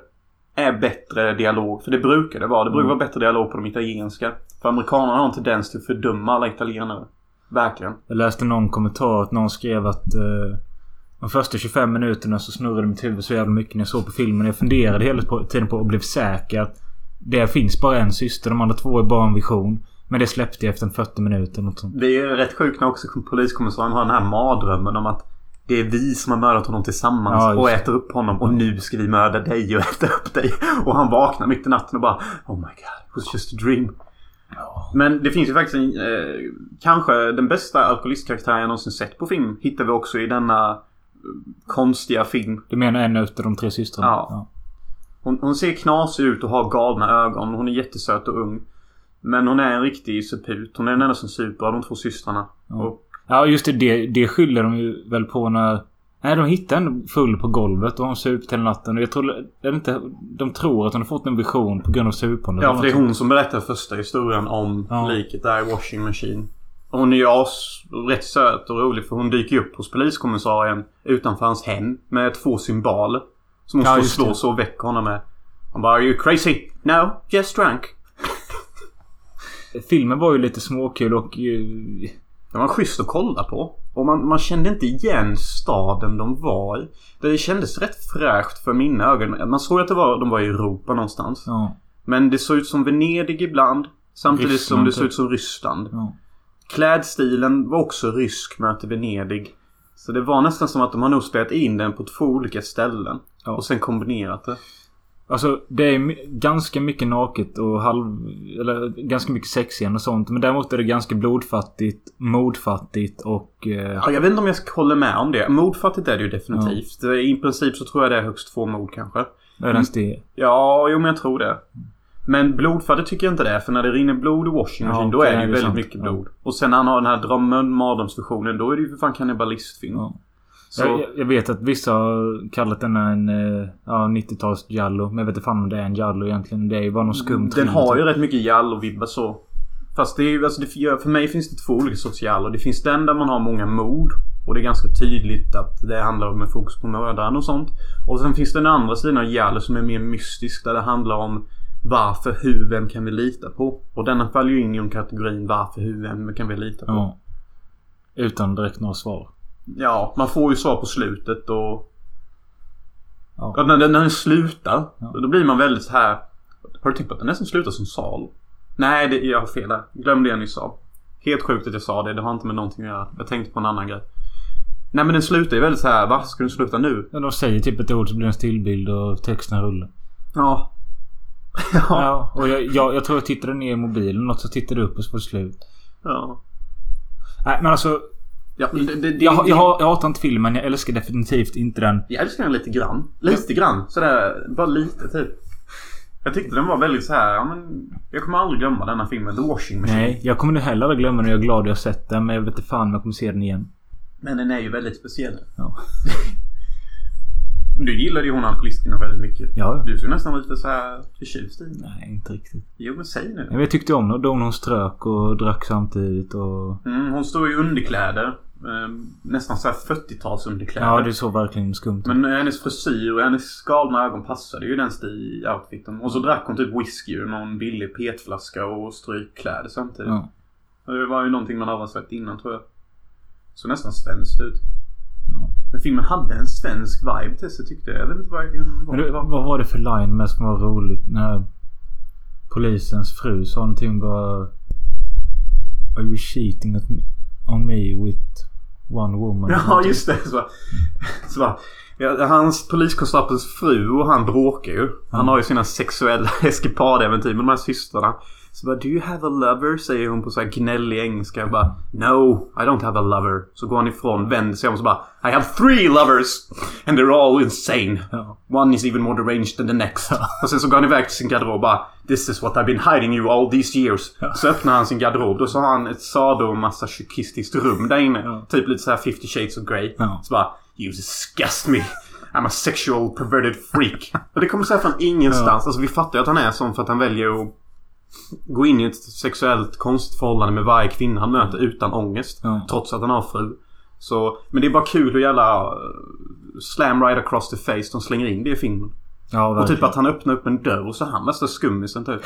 är bättre dialog. För det brukar det vara. Det brukar vara bättre dialog på de italienska. För amerikanerna har en tendens till att fördöma alla italienare. Verkligen. Jag läste någon kommentar att någon skrev att eh, de första 25 minuterna så snurrade mitt huvud så jävla mycket när jag såg på filmen. Jag funderade hela tiden på och blev säker att det finns bara en syster. De andra två är bara en vision. Men det släppte jag efter en 40 minuter. Något sånt. Det är rätt sjukt när också poliskommissarien har den här mardrömmen om att det är vi som har mördat honom tillsammans Ja, och äter upp honom och nu ska vi mörda dig och äta upp dig. Och han vaknar mitt i natten och bara Oh my god, it was just a dream. Men det finns ju faktiskt en, eh, kanske den bästa alkoholistkaraktären jag någonsin sett på film. Hittar vi också i denna eh, konstiga film. Du menar en utav de tre systrarna? Ja. Hon, hon ser knasig ut och har galna ögon. Hon är jättesöt och ung. Men hon är en riktig suput. Hon är den enda som super av de två systrarna. Och Ja, just det. Det, det skyller de ju väl på när... Nej, de hittar en full på golvet och hon supit hela natten. Och jag tror... Inte, de tror att hon har fått en vision på grund av supandet. Ja, för det är hon som berättar första historien om Ja. liket där i Washing Machine. Och hon är ju as, rätt söt och rolig för hon dyker upp hos poliskommissarien utanför hans hem med två symboler. Som hon Ja, får just slå det. så och väcker honom med. Han bara Are you crazy? No, just drunk. Filmen var ju lite småkul och... Det var schysst att kolla på. Och man, man kände inte igen staden de var i. Det kändes rätt fräscht för mina ögon. Man såg att det var, de var i Europa någonstans. Ja. Men det såg ut som Venedig ibland. Samtidigt som Ryssland, det såg typ. ut som Ryssland. ja. Klädstilen var också rysk möter Venedig. Så det var nästan som att de har nog spelat in den på två olika ställen. Ja. Och sen kombinerat det. Alltså det är ganska mycket naket och halv... Eller ganska mycket sexscener och sånt. Men däremot är det ganska blodfattigt, modfattigt och... Eh, Ja, jag vet inte om jag hålla med om det. Mordfattigt är det ju definitivt. I princip så tror jag det är högst två mord kanske. är det ens det? Ja, jo men jag tror det. Men blodfattigt tycker jag inte det är. För när det rinner blod i washing Ja, då är det är ju väldigt sant. mycket Ja. blod. Och sen när han har den här drömmen, mardrömsvisionen. Då är det ju för fan kannibalistfilm. Ja. Så, Jag, jag vet att vissa har kallat den en eh, ja, 90-tals Jallo. Men jag vet inte fan om det är en Jallo egentligen. Det är ju bara någon skum den har ju typ. rätt mycket Jallo-vibbar så. Fast det är ju, alltså det, för mig finns det två olika sorts Jallo. Det finns den där man har många mord. Och det är ganska tydligt att det handlar om en fokus på mördaren och sånt. Och sen finns det den andra sidan av Jallo som är mer mystisk. Där det handlar om varför, hur, vem kan vi lita på? Och denna faller ju in i kategorin varför, hur, vem kan vi lita på? Ja. Utan direkt några svar. Ja, man får ju svar på slutet och... Ja. Ja, när, den- när den slutar. Ja. Då blir man väldigt så här. Har du tänkt på att den nästan slutar som sal? Nej, det, jag har fel där. Glöm det jag nyss sa. Helt sjukt att jag sa det. Det har inte med någonting att göra. Jag tänkte på en annan grej. Nej men den slutar ju väldigt så här. Va? Ska den sluta nu? Ja, de säger typ ett ord så blir det en stillbild och texten rullar. Ja. ja. Ja, och jag, jag, jag tror jag tittade ner i mobilen något så tittade jag upp och så var det slut. Ja. Nej men alltså. Ja, det, det, det, Jag, har- jag, jag hatar inte filmen. Jag älskar definitivt inte den. Jag älskar den lite grann. Lite grann. Sådär, bara lite typ. Jag tyckte den var väldigt så här, ja men... Jag kommer aldrig glömma denna filmen, The Washing Machine. Nej, jag kommer nu heller aldrig glömma den. Jag är glad jag har sett den. Men jag vet inte fan om jag kommer se den igen. Men den är ju väldigt speciell. Ja. Du gillade ju hon alkoholisterna väldigt mycket. Ja. Du såg nästan lite så här förtjust i henne. Nej, inte riktigt. Jo men säg nu. Men jag tyckte om då hon strök och drack samtidigt och... Mm, hon står i underkläder. Eh, nästan så här 40-tals underkläder. Ja, det såg verkligen skumt ut. Men hennes frisyr och hennes galna ögon passade ju den i outfiten. Och så drack hon typ whisky ur någon billig petflaska och strykkläder samtidigt. Ja. Det var ju någonting man aldrig sett innan tror jag. Så nästan svenskt ut. Ja. Men filmen hade en svensk vibe till sig tyckte jag. Jag vet inte vad jag. Men det, vad var det för line med som var roligt? När polisens fru sa någonting bara... Are you cheating at me, on me with one woman? Ja, just det. Så, så bara, ja, hans poliskonstapelns fru och han bråkar ju. Han har ju sina sexuella eskipadäventyr med de här systrarna. Så bara, Do you have a lover? Säger hon på så här gnällig engelska. Jag bara, No, I don't have a lover. Så går han ifrån, vänder sig om och så bara, I have three lovers! And they're all insane. One is even more deranged than the next. Och sen så går han iväg till sin garderob och bara This is what I've been hiding you all these years. Så öppnar han sin garderob. Då så har han ett sadomasochistiskt rum där inne. Typ lite så här 50 shades of Grey. Så bara You disgust me. I'm a sexual perverted freak. Och det kommer så här från ingenstans. Alltså vi fattar ju att han är sån för att han väljer att gå in i ett sexuellt konstigt förhållande med varje kvinna han möter utan ångest. Ja. Trots att han har fru. Så, men det är bara kul hur jävla uh, slam right across the face de slänger in det i filmen. Ja, Och typ att han öppnar upp en dörr och så är han värsta skummisen typ.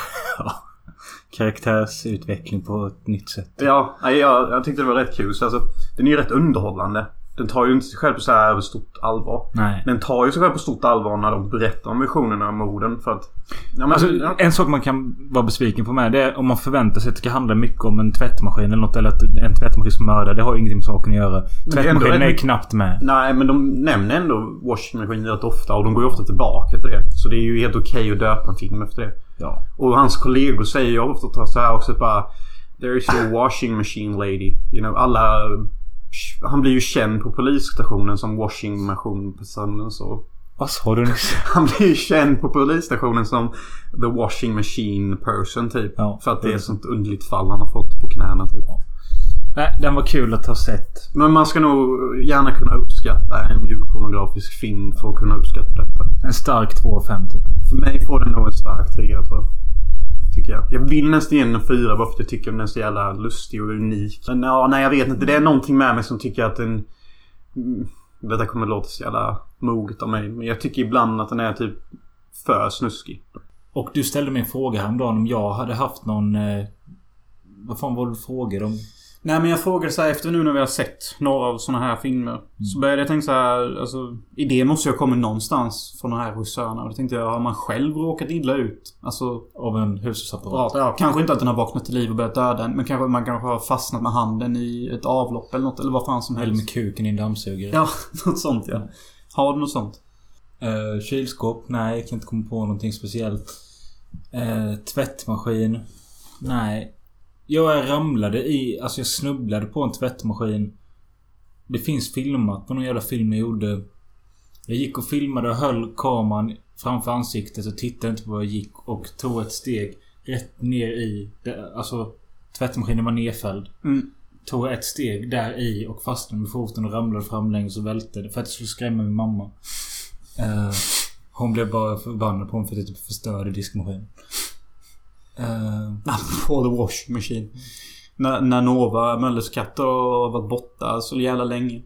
Karaktärsutveckling på ett nytt sätt. Ja, jag, jag tyckte det var rätt kul. Så alltså, den är ju rätt underhållande. Den tar ju inte sig själv på så här stort allvar. Nej. Den tar ju sig själv på stort allvar när de berättar om visionerna och morden för att... Ja, men, Alltså, ja. en sak man kan vara besviken på med det är om man förväntar sig att det ska handla mycket om en tvättmaskin eller något. Eller att en tvättmaskin som mördar. Det har ju ingenting med saken att göra. är Tvättmaskinen är mycket- knappt med. Nej, men de nämner ändå washing machine rätt ofta och de går ju ofta tillbaka till det. Så det är ju helt okej att döpa en film efter det. Ja. Och hans kollegor säger ju ofta så här också bara There is your washing machine lady. You know, alla... Han blir ju känd på polisstationen som washing machine personen så. Vad sa du nyss? Han blir ju känd på polisstationen som the washing machine person typ. Ja. För att det är ett sånt underligt fall han har fått på knäna typ. Nej, den var kul att ha sett. Men man ska nog gärna kunna uppskatta en mjukpornografisk film för att kunna uppskatta detta. En stark 2 av 5 typ. För mig får den nog en stark trea tror jag. Tycker jag. Jag vill nästan ge den en fyra bara för att jag tycker den är så jävla lustig och unik. Men ja, nej jag vet inte. Det är någonting med mig som tycker att den... Mm, detta kommer låta så jävla moget av mig. Men jag tycker ibland att den är typ för snuskig. Och du ställde mig en fråga häromdagen om jag hade haft någon... Eh, vad fan var det du frågade om? Nej men jag frågade så här efter nu när vi har sett några av såna här filmer. Så började jag tänka så här, alltså idén måste ju ha kommit någonstans från de här regissörerna. Och då tänkte jag, har man själv råkat illa ut? Alltså, Av en hushållsapparat? ja, kanske inte att den har vaknat till liv och börjat döda en. Men kanske man kanske har fastnat med handen i ett avlopp eller något. Eller vad fan som Eller helst. med kuken i en dammsugare? Ja, något sånt ja. Har du något sånt? Eh, kylskåp? Nej, jag kan inte komma på någonting speciellt. Eh, tvättmaskin? Nej. Jag ramlade i... Alltså jag snubblade på en tvättmaskin. Det finns filmat på någon jävla film jag gjorde. Jag gick och filmade och höll kameran framför ansiktet och tittade inte på vad jag gick och tog ett steg rätt ner i... Alltså tvättmaskinen var nedfälld. Mm. Tog ett steg där i och fastnade med foten och ramlade framlänges och välte. För att jag skulle skrämma min mamma. Eh, hon blev bara förbannad på mig för att jag typ förstörde diskmaskinen. Eh, På the washing machine. När, när Nova, Mölles katt, har varit borta så jävla länge.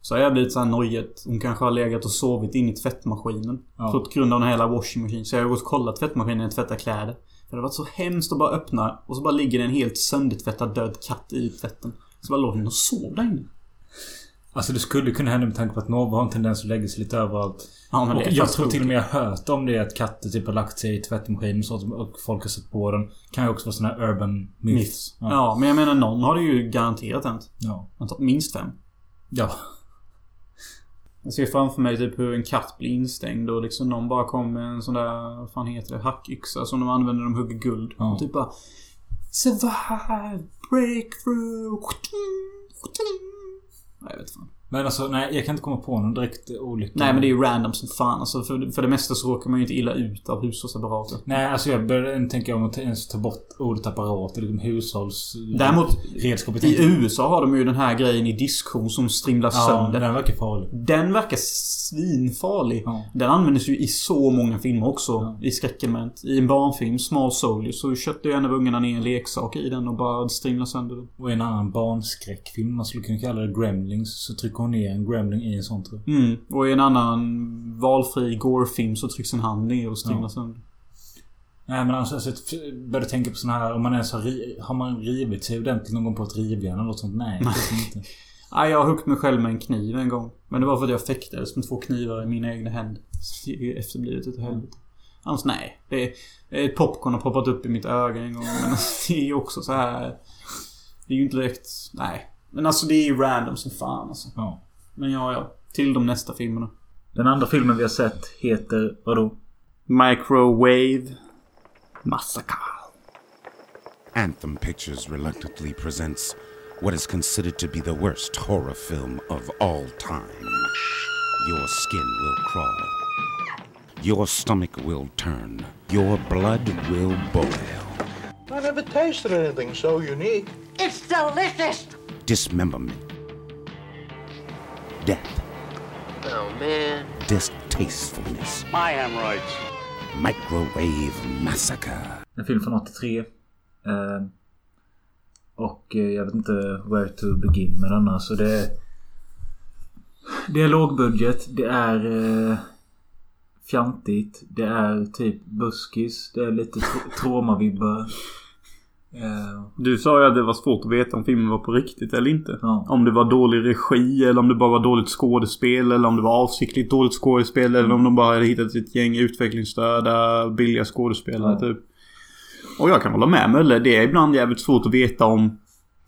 Så har jag blivit såhär nojigt. Hon kanske har legat och sovit in i tvättmaskinen. Ja. På grund av den här hela washing machine. Så jag har gått och kollat tvättmaskinen när jag tvättar kläder. För det har varit så hemskt att bara öppna och så bara ligger det en helt söndertvättad död katt i tvätten. Så bara låg den och sov där inne. Alltså det skulle kunna hända med tanke på att Nova har en tendens att lägga sig lite överallt. Ja, Och jag tror till och med jag hört om det att katter typ har lagt sig i tvättmaskinen och sånt och folk har sett på den. Kan ju också vara såna här urban myths. Myths. Ja. men jag menar någon har det ju garanterat hänt. Ja. Minst fem. Ja. Jag ser framför mig typ hur en katt blir instängd och liksom någon bara kommer med en sån där, vad fan heter det, hackyxa som de använder när de hugger guld. Ja. Och typ bara Survive! Breakthrough! Nej, jag vet fan. Men alltså, nej, jag kan inte komma på någon direkt olycka. Nej men det är ju random som fan. Alltså, för, för det mesta så råkar man ju inte illa ut av hushållsapparater. Nej, alltså jag började tänka om att ens ta bort ordet apparat. Liksom hushålls... Däremot, redskapet. I USA har de ju den här grejen i diskhon som strimlar Ja, sönder. den verkar farlig. Den verkar svinfarlig. Ja. Den användes ju i så många filmer också. Ja. I skräckelement. I en barnfilm, Small Soldier, så köpte ju en av ungarna ner en leksak i den och bara strimlade sönder den. Och i en annan barnskräckfilm, man skulle kunna kalla det Gremlings, så trycker hon ner en Gremling i en sån tror jag. Mm. Och i en annan valfri gore-film så trycks en hand ner och strimlar Ja. sönder. Nej men alltså, alltså jag började tänka på såna här, om man ens har, har man rivit sig ordentligt någon gång på ett rivjärn eller något sånt? Nej, Nej. inte. Nej, jag har huggit mig själv med en kniv en gång. Men det var för att jag fäktades med två knivar i mina egna händer. Efterblivet utav helvete. Annars nej. Det är, ett popcorn har poppat upp i mitt öga en gång. Men det är ju också så här. Det är ju inte direkt... Nej. Men alltså det är ju random som fan alltså. Ja. Men ja, ja. Till de nästa filmerna. Den andra filmen vi har sett heter, vadå? Microwave Massacre. Anthem Pictures reluctantly presents what is considered to be the worst horror film of all time. Your skin will crawl. Your stomach will turn. Your blood will boil. I never tasted anything so unique. It's delicious! Dismemberment. Death. Oh man. Distastefulness. My hemorrhoids. Microwave Massacre. En film från 83. Eh, och eh, jag vet inte where to begin med denna. Så det är... Det är lågbudget. Det är... Eh, fjantigt. Det är typ buskis. Det är lite tr- traumavibbar. Eh, Du sa ju att det var svårt att veta om filmen var på riktigt eller inte. Ja. Om det var dålig regi eller om det bara var dåligt skådespel eller om det var avsiktligt dåligt skådespel eller om de bara hade hittat ett gäng utvecklingsstörda billiga skådespelare Ja. typ. Och jag kan hålla med Mölle. Det är ibland jävligt svårt att veta om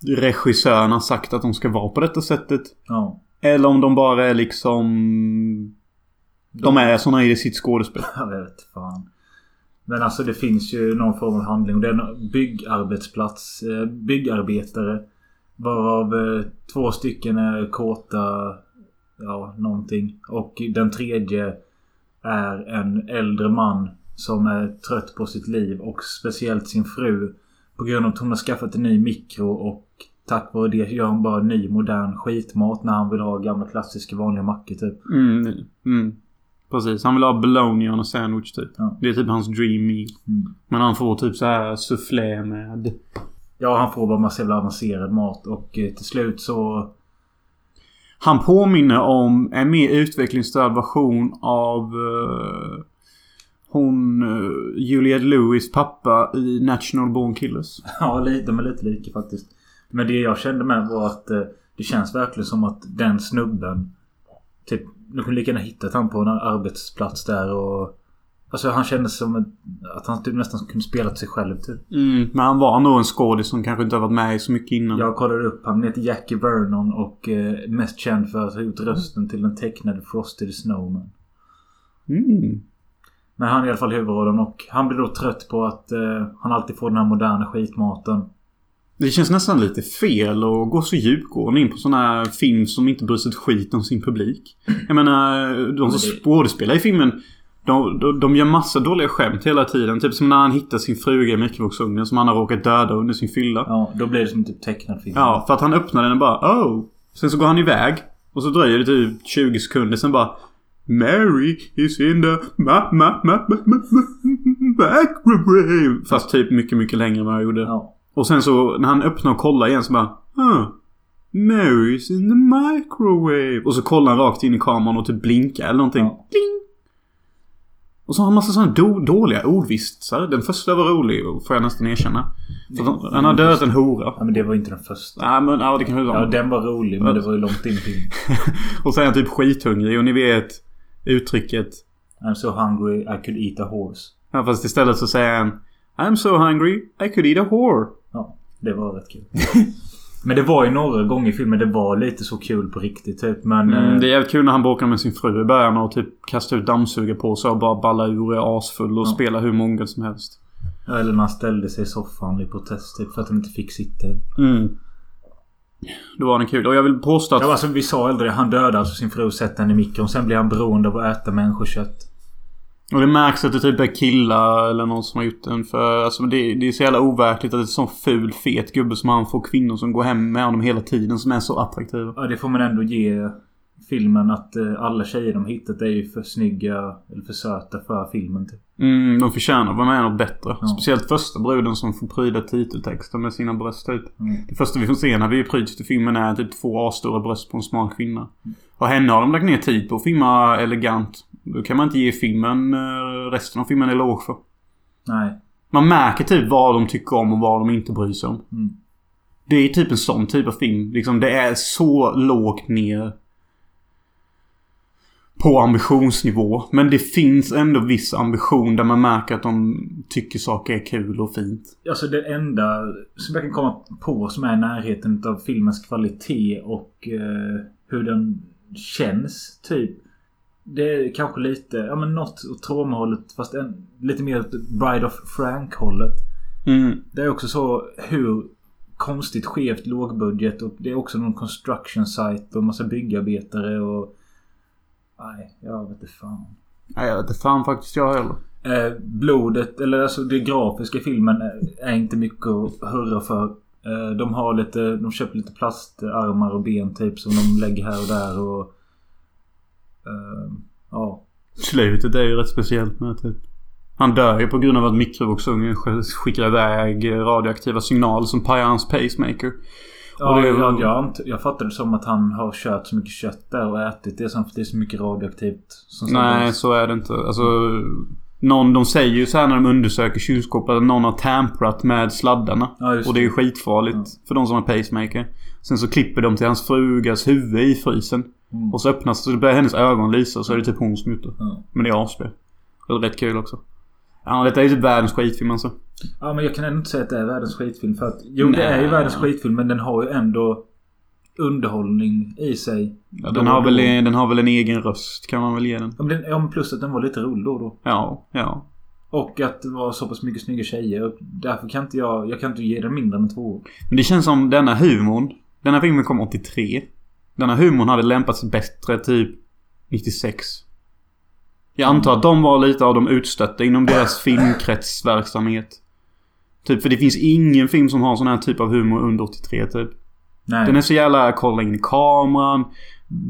regissören har sagt att de ska vara på detta sättet. ja. Eller om de bara är liksom... De är såna i sitt skådespel. Jag vet fan. Men alltså det finns ju någon form av handling. Det är en byggarbetsplats. Eh, byggarbetare. Varav eh, två stycken är kåta. Ja, någonting. Och den tredje är en äldre man. Som är trött på sitt liv och speciellt sin fru. På grund av att hon har skaffat en ny mikro och tack vare det gör hon bara ny modern skitmat när han vill ha gamla klassiska vanliga mackor typ. Mm, mm. Precis. Han vill ha bologna och sandwich typ. Ja. Det är typ hans dream meal. Mm. Men han får typ så här soufflé med... Ja, han får bara massa jävla avancerad mat och eh, till slut så... Han påminner om en mer utvecklingsstörd version av... eh, hon... Uh, Juliette Lewis pappa i National Born Killers. Ja, de är lite lika faktiskt. Men det jag kände med var att eh, det känns verkligen som att den snubben... Typ, du kunde lika gärna hittat han på en arbetsplats där och... Alltså han kändes som att han typ nästan kunde spela till sig själv typ. Mm, men han var nog en skådis som kanske inte har varit med i så mycket innan. Jag kollade upp han heter Jackie Vernon och eh, mest känd för att ha gjort rösten till den tecknade Frosty the Snowman. Mm. Men han är i alla fall huvudrollen och han blir då trött på att eh, han alltid får den här moderna skitmaten. Det känns nästan lite fel att gå så djupgående in på sån här film som inte bryr sig ett skit om sin publik. Jag menar, de som skådespelar i filmen de, de, de gör massa dåliga skämt hela tiden. Typ som när han hittar sin fruga i mikrovågsugnen som han har råkat döda under sin fylla. Ja, då blir det som typ tecknad film. Ja, för att han öppnar den och bara oh. Sen så går han iväg. Och så dröjer det typ 20 sekunder. Sen bara Mary is in the ma ma ma ma ma ma microwave. Fast typ mycket, mycket längre än vad jag gjorde. Ja. Och sen så när han öppnar och kollar igen så bara huh. Mary's in the microwave. Och så kollar han rakt in i kameran och typ blinkar eller någonting. Ja. Bling. Och så har han massa sådana do- dåliga ordvitsar. Den första var rolig får jag nästan erkänna. För han- han har dödat en hora. Ja, men det var inte den första. Nej men ja det kan vara. Ja, den var rolig men det var ju långt in i och så är han typ skithungrig och ni vet uttrycket. I'm so hungry I could eat a horse. Ja, fast istället så säger han I'm so hungry I could eat a whore. Ja, det var rätt kul. men det var ju några gånger i filmen det var lite så kul på riktigt typ. Men... eh, Mm, det är jävligt kul när han bråkar med sin fru i början och typ kastar ut dammsugare på sig och bara ballar ur och är asfull och Ja. spelar hur många som helst. Eller när han ställde sig i soffan i protest typ för att han inte fick sitta. Mm. Då var den kul. Och jag vill påstå att... Ja, alltså, vi sa aldrig. Han dödade alltså sin fru och sätter henne i mikron. Sen blir han beroende av att äta människokött. Och det märks att det typ är killar eller någon som har gjort den. För alltså det, det är så jävla overkligt att det är en sån ful fet gubbe som han får kvinnor som går hem med honom hela tiden som är så attraktiva. Ja, det får man ändå ge filmen att eh, alla tjejer de hittat är ju för snygga eller för söta för filmen typ. Mm, de förtjänar att vara med något bättre. Ja. Speciellt första bruden som får pryda titeltexten med sina bröst typ. Mm. Det första vi får se när vi pryds till filmen är typ två asstora bröst på en smal kvinna. Och henne har de lagt ner tid på att filma elegant. Då kan man inte ge filmen, eh, resten av filmen en eloge för. Nej. Man märker typ vad de tycker om och vad de inte bryr sig om. Mm. Det är typ en sån typ av film. Liksom det är så lågt ner. På ambitionsnivå. Men det finns ändå viss ambition där man märker att de tycker saker är kul och fint. Alltså det enda som jag kan komma på som är i närheten av filmens kvalitet och eh, hur den känns typ. Det är kanske lite, ja men något åt traumahållet fast en, lite mer åt Bride of Frank-hållet. Mm. Det är också så hur konstigt skevt lågbudget och det är också någon construction site och massa byggarbetare och... Nej, jag vet inte fan. Nej, jag vet inte fan faktiskt jag heller. Eh, blodet, eller alltså det grafiska i filmen är, är inte mycket att hurra för. Eh, de har lite, de köper lite plastarmar och ben typ som de lägger här och där och... Eh, ja. Slutet är ju rätt speciellt med typ. Han dör ju på grund av att mikrovågsugnen skickar iväg radioaktiva signaler som pajar hans pacemaker. Ja, jag, jag, ant- jag fattar det som att han har kört så mycket kött där och ätit det som för det är så mycket radioaktivt. Som Nej, samlas. så är det inte. Alltså... Någon, de säger ju så här när de undersöker kylskåpet att någon har tamprat med sladdarna. Ja, och det är ju skitfarligt Ja. för de som har pacemaker. Sen så klipper de till hans frugas huvud i frysen. Mm. Och så öppnas så börjar hennes ögon lysa så är det typ hon som gjort det. Ja. Men det är asspel. Det är rätt kul också. Ja, detta är ju typ världens skitfilm alltså. Ja men jag kan ändå inte säga att det är världens skitfilm för att... Jo det är ju Nej. världens skitfilm men den har ju ändå underhållning i sig. Ja, den, har väl, den har väl en egen röst kan man väl ge den. Ja, men den, plus att den var lite rolig då och då. Ja, ja. Och att det var så pass mycket snygga tjejer. Och därför kan inte jag... Jag kan inte ge den mindre än två. Men det känns som denna humorn. Denna filmen kom 83. Denna humorn hade lämpat sig bättre typ 96. Jag antar att de var lite av de utstötta inom deras filmkretsverksamhet. Typ, för det finns ingen film som har sån här typ av humor under 83 typ. Nej. Den är så jävla kolla in i kameran.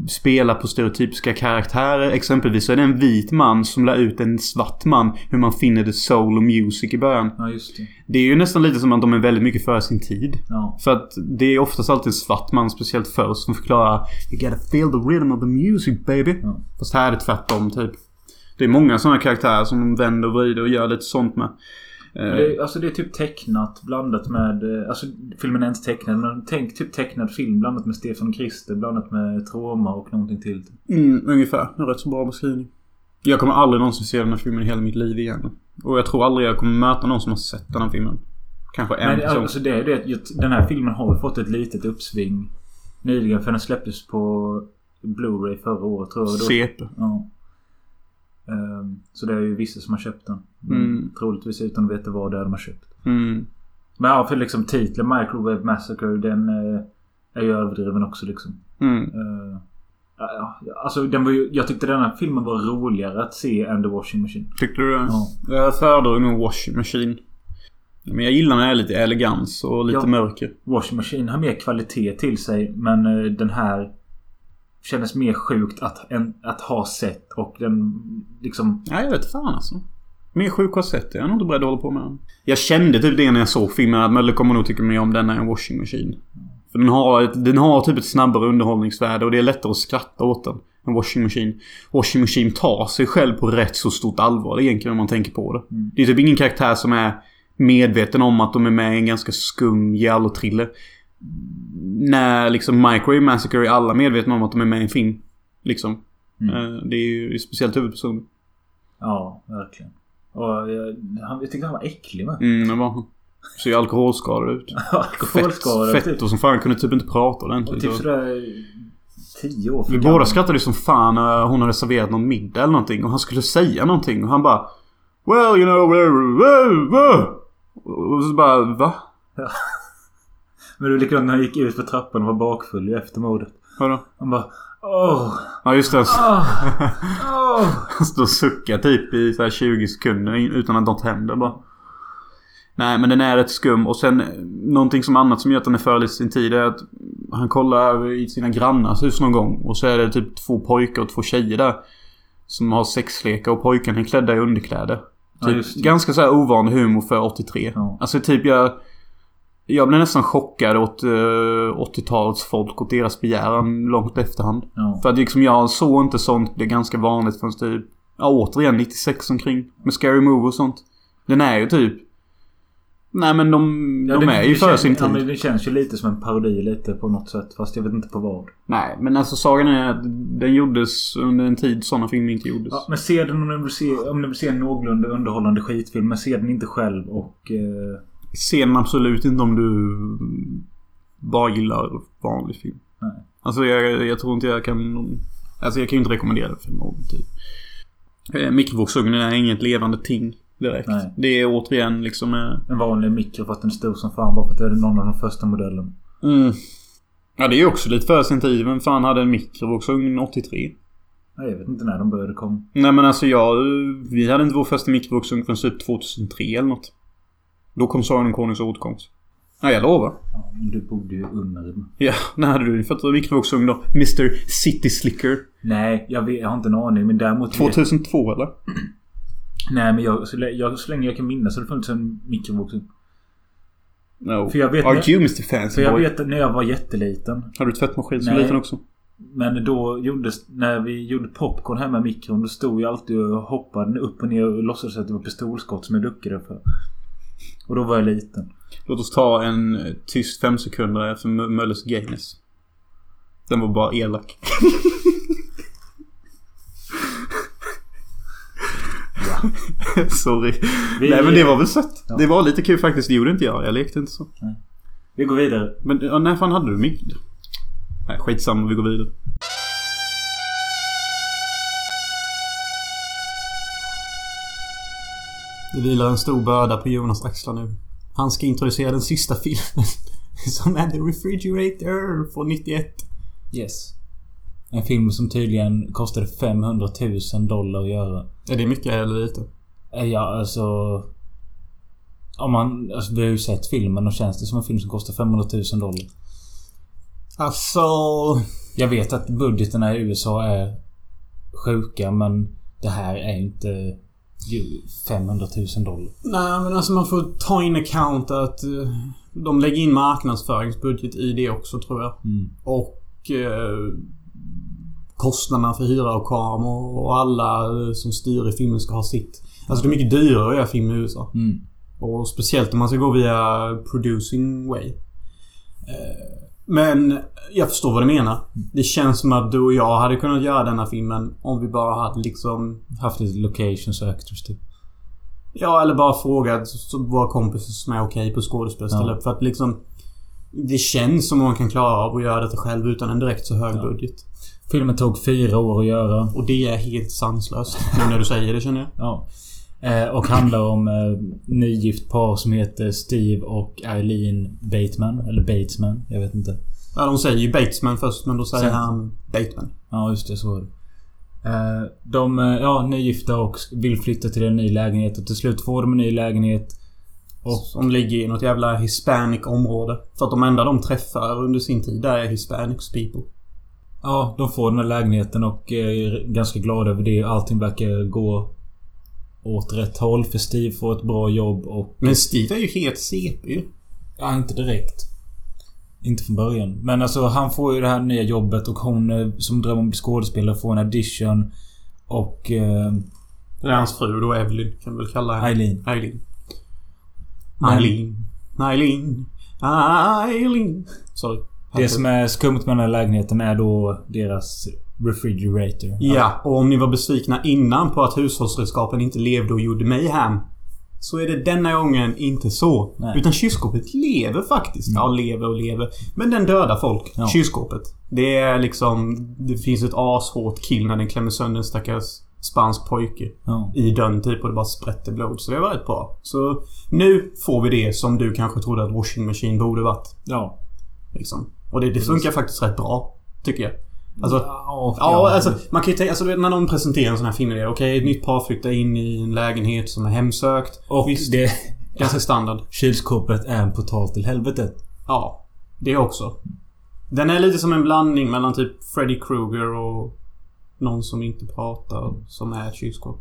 Spela på stereotypiska karaktärer. Exempelvis så är det en vit man som lär ut en svart man hur man finner the soul och music i början. Ja just det. Det är ju nästan lite som att de är väldigt mycket före sin tid. Ja. För att det är oftast alltid en svart man, speciellt förr, som förklarar You gotta feel the rhythm of the music baby. Ja. Fast här är det tvärtom typ. Det är många sådana karaktärer som de vänder och vrider och gör lite sånt med. Eh, Det, alltså det är typ tecknat blandat med... eh, Alltså filmen är inte tecknad men tänk typ tecknad film blandat med Stefan och Krister blandat med trauma och någonting till. Mm, ungefär. En rätt så bra beskrivning. Jag kommer aldrig någonsin se den här filmen i hela mitt liv igen. Och jag tror aldrig jag kommer möta någon som har sett den här filmen. Kanske en Men person. alltså det är det den här filmen har fått ett litet uppsving nyligen för den släpptes på Blu-ray förra året tror jag. CP. Ja. Ehm, så det är ju vissa som har köpt den. Mm. Troligtvis utan att veta vad det är de har köpt. Mm. Men ja, för liksom titeln Microwave Massacre den eh, är ju överdriven också liksom. Mm. Eh, ja, alltså den var ju, jag tyckte den här filmen var roligare att se än The Washing Machine. Tyckte du det? Ja. Jag föredrar nog Washing Machine. Men jag gillar när det är lite elegans och lite Ja. mörker. Washing Machine har mer kvalitet till sig men eh, den här kändes mer sjukt att, en, att ha sett och den liksom... Nej, jag vet fan alltså. Mer sjuk har sett det. Jag är nog inte beredd att hålla på med den. Jag kände typ det när jag såg filmen att Mölle kommer nog tycka mer om denna än Washing Machine. För den har, ett, den har typ ett snabbare underhållningsvärde och det är lättare att skratta åt den. Än Washing Machine. Washing Machine tar sig själv på rätt så stort allvar egentligen om man tänker på det. Det är typ ingen karaktär som är medveten om att de är med i en ganska skum giallo-thriller. När liksom Microwave Massacre är alla medvetna om att de är med i en film. Liksom. Eh, Det är ju speciellt huvudpersonen. Ja, verkligen. Och jag, han, jag tyckte han var äcklig med. Mm, det var han. Ser ju alkoholskadad ut. Alkoholskadad. Fett, typ. fett och som fan kunde typ inte prata Och ordentligt. typ Och- sådär... Tio år för Vi gammal. båda skrattade ju som fan när hon hade serverat någon middag eller någonting och han skulle säga någonting och han bara Well you know... well, well, well." Och så bara va? Men det var likadant när han gick ut för trappan och var bakfull ju efter mordet. Vadå? Han bara Åh! Ja, just det. Åh! Åh! Han står och suckar typ i så här 20 sekunder utan att något händer bara. Nej, men den är rätt skum. Och sen någonting som annat som gör att den är före sin tid är att han kollar i sina grannars hus någon gång. Och så är det typ två pojkar och två tjejer där. Som har sexlekar och pojkarna är klädda i underkläder. Ja, Typ, det. ganska så här ovanlig humor för 83. Ja. Alltså typ jag... Jag blev nästan chockad åt uh, 80-talets folk och deras begäran långt efterhand. Ja. För att liksom jag såg inte sånt bli ganska vanligt förrän typ... Ja återigen 96 omkring. Med Scary Movie och sånt. Den är ju typ... Nej men de, Ja, de det- är ju det för sin Ja, tid. men det känns ju lite som en parodi lite på något sätt. Fast jag vet inte på vad. Nej men alltså sagan är att den gjordes under en tid sådana filmer inte gjordes. Ja, men se den om du vill se, om du vill se en någorlunda underhållande skitfilm. Men se den inte själv och... Eh, Se den absolut inte om du bara gillar vanlig film. Nej. Alltså jag, jag tror inte jag kan... Alltså jag kan ju inte rekommendera det för någon typ. Eh, Mikrovågsugnen är inget levande ting direkt. Nej. Det är återigen liksom... eh, en vanlig mikro fast den är stor som fan. Bara för att det är någon av de första modellen. Mm. Ja det är ju också lite för sin tid. Vem fan hade en mikrovågsugn 83? Nej, jag vet inte när de började komma. Nej men alltså jag... Vi hade inte vår första mikrovågsugn förrän typ 2003 eller något. Då kom Sagan om Konungens återkomst. Ja jag lovar. Ja, men du bodde ju under den. Ja, när hade du din första mikrovågsugn då? Mr City Slicker. Nej, jag, vet, jag har inte en aning. Men däremot... 2002 eller? Nej, men jag, så, jag, så länge jag kan minnas har det funnits en mikrovågsugn. No. För jag vet- Are you Mr Fancy För jag Boy? vet när jag var jätteliten. Har du tvättmaskin som Nej. liten också? Men då gjordes... När vi gjorde popcorn hemma i mikron. Då stod jag alltid och hoppade upp och ner och låtsades att det var pistolskott som jag duckade för. Och då var jag liten. Låt oss ta en eh, tyst fem sekunder M- Mölles Gayness. Den var bara elak. Sorry. Vi- Nej men det var väl sött. Ja. Det var lite kul faktiskt. Det gjorde inte jag. Jag lekte inte så. Vi går vidare. Men när fan hade du mick? Nej skitsamma. Vi går vidare. Det vilar en stor börda på Jonas axlar nu. Han ska introducera den sista filmen. Som är The Refrigerator från 91. Yes. En film som tydligen kostade 500 000 dollar att göra. Är det mycket eller lite? Eh, Ja, alltså... Om man... Alltså, vi har ju sett filmen och känns det som en film som kostar 500 000 dollar. Alltså... Jag vet att budgeterna i USA är sjuka men det här är inte 500 000 dollar. Nej men alltså man får ta in account att eh, de lägger in marknadsföringsbudget i det också tror jag. Mm. Och eh, kostnaderna för hyra och kameror och alla eh, som styr i filmen ska ha sitt. Alltså det är mycket dyrare att göra film i USA. Mm. Och speciellt om man ska gå via producing way. Eh, Men jag förstår vad du menar. Det känns som att du och jag hade kunnat göra denna filmen om vi bara hade liksom... Haft lite locations och actors typ. Ja, eller bara frågat våra kompisar som är okej på skådespel ställa Ja. upp. För att liksom... Det känns som om man kan klara av att göra detta själv utan en direkt så hög Ja. budget. Filmen tog fyra år att göra. Och det är helt sanslöst. Nu när du säger det känner jag. Ja. Eh, och handlar om eh, nygift par som heter Steve och Eileen Bateman. Eller Batesman. Jag vet inte. Ja, de säger ju Batesman först men då säger Sen- han Bateman. Ja, just det. Så var det. Eh, de är ja, nygifta och vill flytta till en ny lägenhet och till slut får de en ny lägenhet. Och Som ligger i något jävla hispanic område. För att de enda de träffar under sin tid där är hispanics people. ja, de får den här lägenheten och är ganska glada över det. Allting verkar gå åt rätt håll för Steve får ett bra jobb och... Men Steve är ju helt CP ju. Ja, inte direkt. Inte från början. Men alltså han får ju det här nya jobbet och hon eh, som drömmer om att bli skådespelare får en audition. Och... Eh, Det är hans fru då, Evelyn. Kan vi väl kalla henne. Eileen. Eileen. Eileen. Eileen. Eileen. Sorry. Det som är skumt med den här lägenheten är då deras refrigerator. Ja, och om ni var besvikna innan på att hushållsredskapen inte levde och gjorde mig hem. Så är det denna gången inte så. Nej. Utan kylskåpet lever faktiskt. Ja, lever och lever. Men den dödar folk. Ja. Kylskåpet. Det är liksom... Det finns ett ashårt kill när den klämmer sönder en stackars spansk pojke. Ja. I dörren typ och det bara sprätter blod. Så det var rätt bra. Så nu får vi det som du kanske trodde att washing machine borde varit. Ja. Liksom. Och det, det funkar faktiskt rätt bra. Tycker jag. Alltså, Ja, Ja, alltså man kan ju tänka... Alltså när någon presenterar en sån här film idé. Okej, ett nytt par flyttar in i en lägenhet som är hemsökt. Och Visst, det... ganska standard. Kylskåpet är en portal till helvetet. Ja, det också. Den är lite som en blandning mellan typ Freddy Krueger och någon som inte pratar som är ett kylskåp.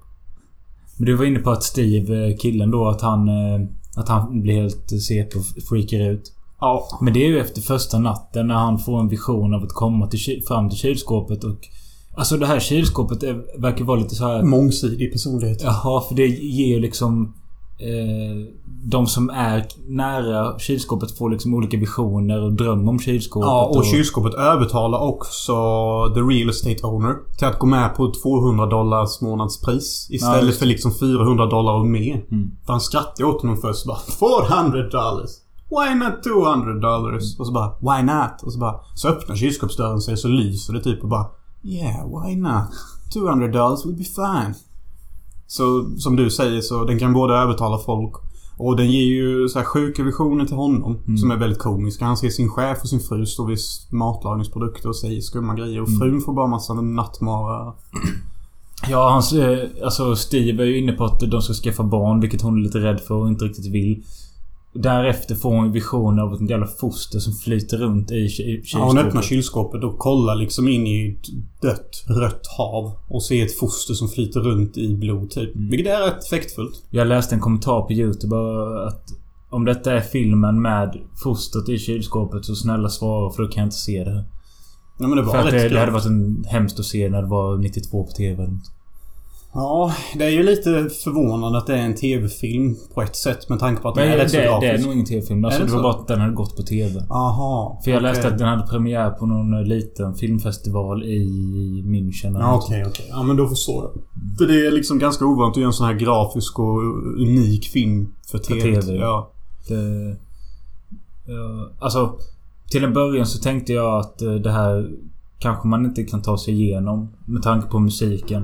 Men du var inne på att Steve, eh, killen då, att han... eh, Att han blir helt CP och freakar ut. Ja. Men det är ju efter första natten när han får en vision av att komma till, fram till kylskåpet och... Alltså det här kylskåpet är, verkar vara lite så här... Mångsidig personlighet. Jaha, för det ger liksom... Eh, de som är nära kylskåpet får liksom olika visioner och drömmer om kylskåpet. Ja, och kylskåpet övertalar också the real estate owner till att gå med på 200 dollars månadspris. Ja, Istället just för liksom 400 dollar och mer. Mm. För han skrattade åt honom först bara 400 dollars. Why not 200 dollars? Och så bara Why not? Och så bara Så öppnar kylskåpsdörren sig så lyser det typ och bara Yeah, why not? 200 dollars will be fine. Så som du säger så den kan både övertala folk och den ger ju så här sjuka visioner till honom som är väldigt komiska. Han ser sin chef och sin fru stå vid matlagningsprodukter och säger skumma grejer. Och frun får bara massa nattmara. Ja, hans... Eh, alltså Steve är ju inne på att de ska skaffa barn, vilket hon är lite rädd för och inte riktigt vill. Därefter får hon visioner av ett jävla foster som flyter runt i ky- Ja, kylskåpet. hon öppnar kylskåpet och kollar liksom in i ett dött, rött hav. Och ser ett foster som flyter runt i blod typ. Vilket är rätt effektfullt. Jag läste en kommentar på YouTube att om detta är filmen med fostret i kylskåpet så snälla svara för då kan jag inte se det. Ja, men det var För att det, det hade varit en hemskt att se när det var 92 på TV. Ja, det är ju lite förvånande att det är en TV-film på ett sätt med tanke på att den är det, rätt så det, är grafisk. nog ingen TV-film. Alltså, Är det det var så? bara att den hade gått på TV. Aha. För jag läste okej. att den hade premiär på någon eh, liten filmfestival i München. eller Ja, okej, okej. Ja, men då förstår jag. För det är liksom ganska ovanligt att göra en sån här grafisk och unik film för TV. TV. Ja. Det, ja, alltså, till en början så tänkte jag att eh, det här kanske man inte kan ta sig igenom med tanke på musiken.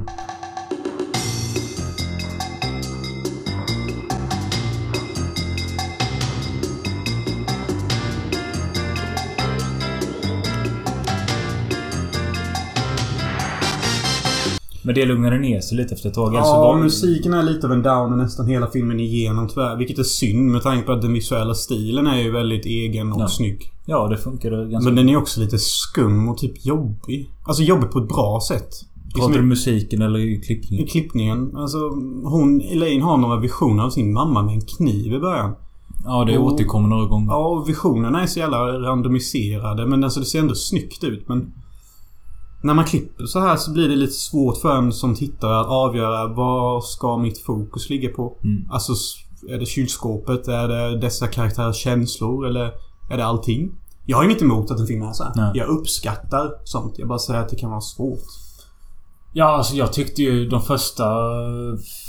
Men det lugnade ner sig lite efter ett tag. Alltså Ja, var- musiken är lite av en downer nästan hela filmen igenom tyvärr. Vilket är synd med tanke på att den visuella stilen är ju väldigt egen och Ja. snygg. Ja, det funkade ganska Men den är också lite skum och typ jobbig. Alltså jobbig på ett bra sätt. Pratar du musiken eller i klippningen? klippningen. Alltså hon, Elaine har några visioner av sin mamma med en kniv i början. Ja, det Och- återkommer några gånger. Ja, visionerna är så jävla randomiserade. Men alltså det ser ändå snyggt ut. Men när man klipper så här så blir det lite svårt för en som tittare att avgöra vad ska mitt fokus ligga på. Mm. Alltså, är det kylskåpet? Är det dessa karaktärers känslor? Eller är det allting? Jag har inget emot att en film är så här. Nej. Jag uppskattar sånt. Jag bara säger att det kan vara svårt. Ja, alltså jag tyckte ju de första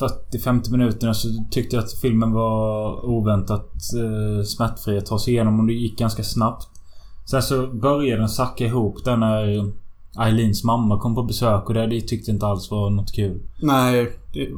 40-50 minuterna så tyckte jag att filmen var oväntat eh, smärtfri att ta sig igenom och det gick ganska snabbt. Sen så började den sacka ihop där när Eileens mamma kom på besök och det, det tyckte inte alls var något kul. Nej, det,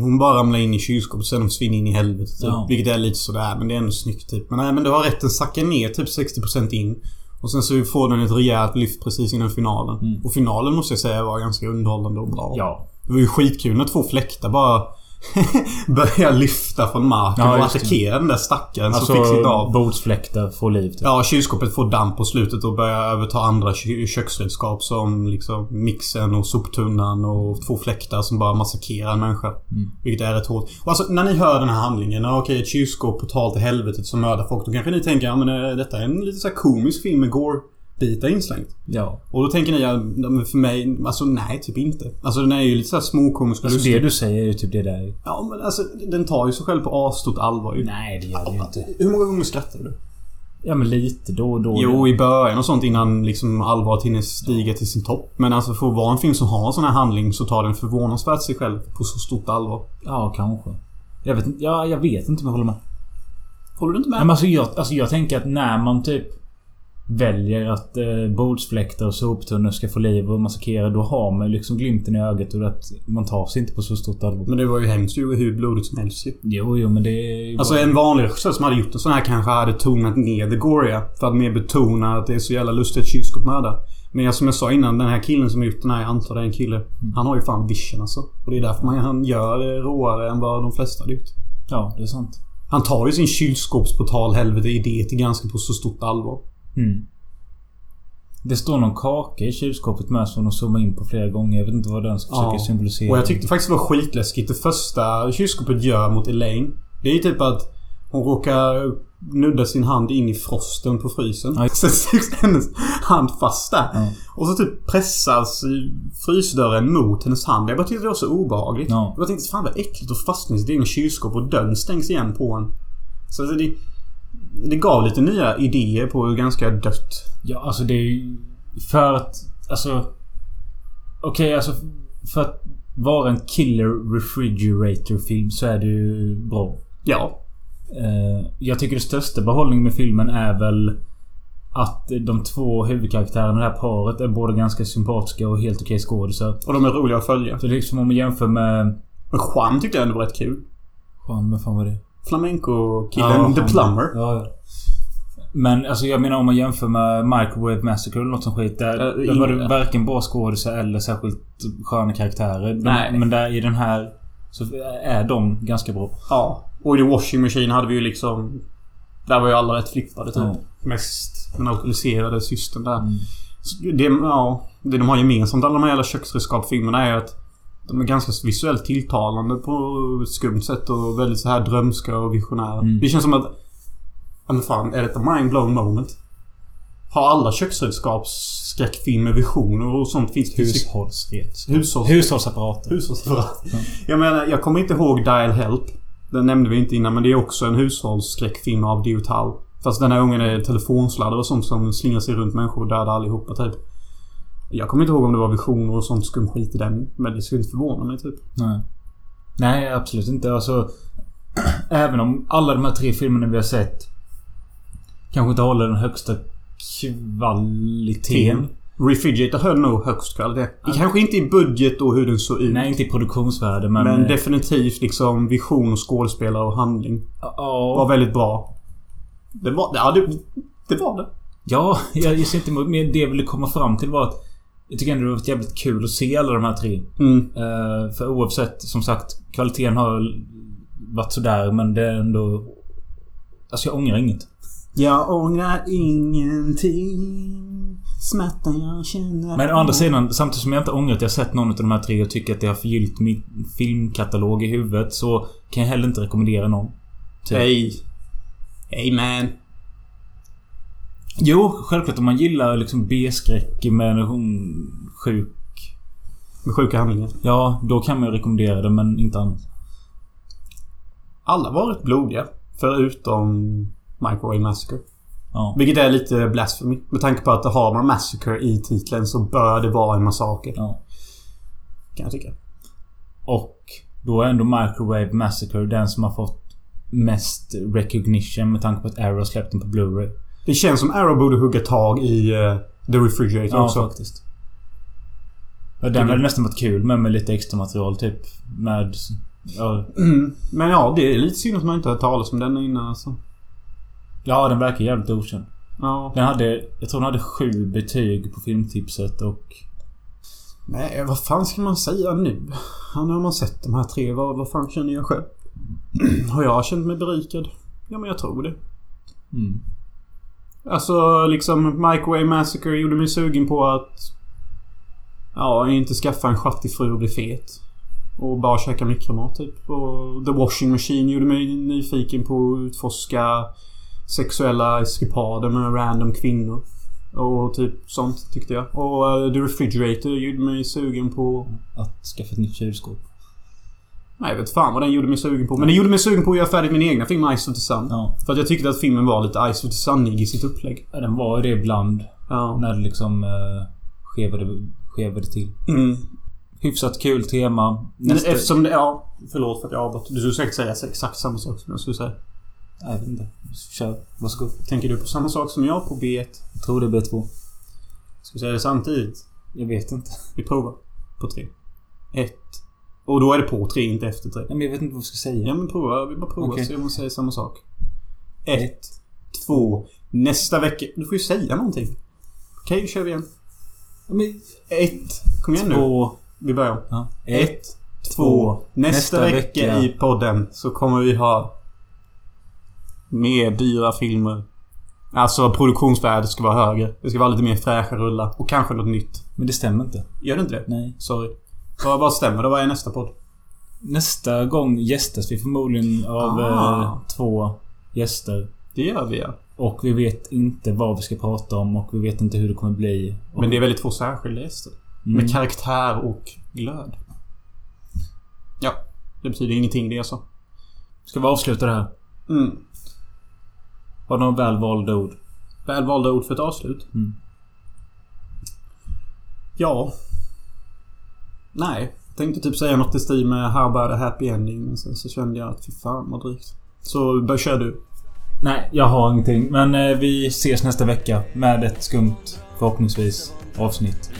hon bara ramlar in i kylskåpet sen och försvinner in i helvetet. Typ. Ja. Vilket är lite sådär, men det är ändå snyggt typ. Men nej, men du har rätt. Den sackar ner typ 60% in. Och sen så får den ett rejält lyft precis innan finalen. Mm. Och finalen måste jag säga var ganska underhållande och bra. Ja. Det var ju skitkul när två fläktar bara börjar lyfta från marken Ja, och attackera den där stackaren Alltså som fick sitt av. bordsfläktar får liv typ. Ja, kylskåpet får damp på slutet och börjar överta andra kö- köksredskap som liksom mixen och soptunnan och två fläktar som bara massakrerar en människa. Mm. Vilket är rätt hårt. Och alltså när ni hör den här handlingen, okej ett kylskåp portal till helvetet som mördar folk. Då kanske ni tänker, ja men eh, detta är en lite så här komisk film med gore-bitar inslängt. Ja. Och då tänker ni, men för mig, alltså nej typ inte. Alltså den är ju lite så här småkomisk Alltså lustig. det du säger är ju typ det där. Ja men alltså den tar ju sig själv på asstort allvar ju. Nej, det gör det ju inte. Hur många gånger skrattade du? Ja, men lite då och då. Jo, i början och sånt innan liksom allvaret hinner stiga till sin topp. Men alltså för att vara en film som har en sån här handling så tar den förvånansvärt sig själv på så stort allvar. Ja, kanske. Jag vet inte. Ja, jag vet inte om jag håller med. Håller du inte med? Nej, men alltså, jag, alltså jag tänker att när man typ... väljer att eh, bordsfläktar och soptunnor ska få liv och massakrera. Då har man liksom glimten i ögat och att man tar sig inte på så stort allvar. Men det var ju hemskt ju hur blodigt som helst ju. Jo, jo men det Alltså en vanlig regissör som hade gjort en sån här kanske hade tonat ner the Goria. För att mer betona att det är så jävla lustigt att kylskåp mördar. Men som jag sa innan, den här killen som har gjort den här, jag antar det är en kille. Han har ju fan vision alltså. Och det är därför man, han gör råare än vad de flesta hade gjort. Ja, det är sant. Han tar ju sin kylskåpsportal helvete idé till ganska på så stort allvar. Mm. Det står någon kaka i kylskåpet med som de zoomar in på flera gånger. Jag vet inte vad den ska försöka symbolisera. Och jag tyckte faktiskt det var skitläskigt. Det första kylskåpet gör mot Elaine. Det är ju typ att hon råkar nudda sin hand in i frosten på frysen. Ja. Sen sugs hennes hand fast där. Ja. Och så typ pressas frysdörren mot hennes hand. Jag bara tyckte det var så obehagligt. Ja. Jag bara tänkte fan vad äckligt att fastna i sitt egna kylskåp och dörren stängs igen på en. Så det, det gav lite nya idéer på hur ganska dött. Ja, alltså det är ju... För att... Alltså... Okej, alltså... För att vara en killer refrigerator-film så är det ju bra. Ja. Eh, jag tycker det största behållningen med filmen är väl att de två huvudkaraktärerna, det här paret, är båda ganska sympatiska och helt okej skådisar. Och de är roliga att följa. Så liksom om man jämför med... Men Juan tyckte jag ändå var rätt kul. Fan, vad fan var det? Flamenco-killen. Ja, The. Plumber. Ja. Men alltså jag menar om man jämför med Microwave Massacre eller något som skit. Där, Ja, där var det varken bra skådisar eller särskilt sköna karaktärer. De, Nej. Men där i den här så är de ganska bra. Ja. Och i The Washing Machine hade vi ju liksom... Där var ju alla rätt flippade typ. Ja. Mest den alkoholiserade systern där. Mm. Det, ja, det de har gemensamt alla de här jävla köksredskapsfilmerna är att de är ganska visuellt tilltalande på ett skumt sätt och väldigt så här drömska och visionära. Mm. Det känns som att... Ja men fan, är detta mind blown moment? Har alla köksredskapsskräckfilmer visioner och sånt finns Hushållsredskap. Hushålls... Hushållsapparater. Hushållsapparat. Jag menar, jag kommer inte ihåg Dial Help. Den nämnde vi inte innan, men det är också en hushållsskräckfilm av Diotal. Fast den här ungen är telefonsladdar och sånt som slingrar sig runt människor och dödar allihopa typ. Jag kommer inte ihåg om det var visioner och sånt skum skit i den. Men det skulle inte förvåna mig typ. Nej. Nej, absolut inte. Alltså... Även om alla de här tre filmerna vi har sett kanske inte håller den högsta kvaliteten. Refrigerator höll nog högst kvalitet. Det kanske inte i budget och hur den såg ut. Nej, inte i produktionsvärde men... Men eh, definitivt liksom vision skådespelare och handling. Ja. Var väldigt bra. Det var ja, det. Det var det. Ja, jag, ser inte emot. Men det jag ville komma fram till var att jag tycker ändå det har varit jävligt kul att se alla de här tre. Mm. Eh, för oavsett, som sagt, kvaliteten har varit sådär men det är ändå... Alltså jag ångrar inget. Jag ångrar ingenting. Smärtan jag känner. Men å andra sidan, samtidigt som jag inte ångrar att jag sett någon av de här tre och tycker att det har förgyllt min filmkatalog i huvudet så kan jag heller inte rekommendera någon. Typ. Hey. Hey man. Jo, självklart om man gillar liksom B-skräck med hon sjuk... Med sjuka handlingar. Ja, då kan man ju rekommendera det men inte annat. Alla var rätt blodiga. Förutom Microwave Massacre. Ja. Vilket är lite blasphemy. Med tanke på att det har man Massacre i titeln så bör det vara en massaker. ja. Kan jag tycka. Och då är ändå Microwave Massacre den som har fått mest recognition med tanke på att Arrow släppte den på Blu-ray. Det känns som Arrow borde hugga tag i uh, The Refrigerator Ja, också. faktiskt. Ja, den hade nästan varit kul med, med lite extra material typ. Med... Ja, Mm. Men ja, det är lite synd att man inte har talas om den innan alltså. ja, den verkar jävligt okänd. Ja. Den hade... Jag tror den hade sju betyg på filmtipset och... Nej, vad fan ska man säga nu? Ja, nu har man sett de här tre. Vad, vad fan känner jag själv? Har jag känt mig berikad? Ja, men jag tror det. Mm. Alltså, liksom Microwave Massacre gjorde mig sugen på att... Ja, inte skaffa en schattig fru och bli fet. Och bara käka mikromat typ. Och The Washing Machine gjorde mig nyfiken på att utforska sexuella eskipader med random kvinnor. Och typ sånt tyckte jag. Och uh, The Refrigerator gjorde mig sugen på... Att skaffa ett nytt kylskåp. Nej, jag vet fan vad den gjorde mig sugen på. Men den gjorde mig sugen på att göra färdigt min egna film Ice of the Sun. Ja. För att jag tyckte att filmen var lite Ice of the Sunig i sitt upplägg. ja den var ju det ibland. Ja. När det liksom eh, skevade, skevade till. Mm. Hyfsat kul tema. Men Nästa- eftersom det... Ja, förlåt för att jag avbröt. Du skulle säkert säga exakt samma sak som jag skulle säga. Jag vet inte. Kör. Varsågod. Tänker du på samma sak som jag på B1? Jag tror det är B2. Ska vi säga det samtidigt? Jag vet inte. Vi provar. På tre. Ett. Och då är det på tre, inte efter tre. Nej, men jag vet inte vad jag ska säga. Ja men prova. Vi bara provar Okej. så jag säga samma sak. Ett. Två. Nästa vecka. Du får ju säga någonting. Okej, kör vi igen. Men, Ett. Kom igen nu. två... Vi börjar. Ja. Ett. Två. Nästa, Nästa vecka, vecka. i podden så kommer vi ha mer dyra filmer. Alltså produktionsvärdet ska vara högre. Det ska vara lite mer fräscha rullar. Och kanske något nytt. Men det stämmer inte. Gör det inte det? Nej. Sorry. Vad, vad stämmer då? Vad är nästa podd? Nästa gång gästas vi förmodligen av Ah. eh, två gäster. Det gör vi ja. Och vi vet inte vad vi ska prata om och vi vet inte hur det kommer bli. Och, Men det är väldigt två särskilda gäster. Mm. Med karaktär och glöd. Ja. Det betyder ingenting det jag sa. Ska vi avsluta det här? Mm. Har du några väl valda ord? Väl valda ord för ett avslut. Mm. Ja. Nej. Tänkte typ säga något i stil med How about a happy ending. Men sen så kände jag att fy fan vad drygt. Så bör, kör du. Nej, jag har ingenting. Men eh, vi ses nästa vecka med ett skumt, förhoppningsvis, avsnitt.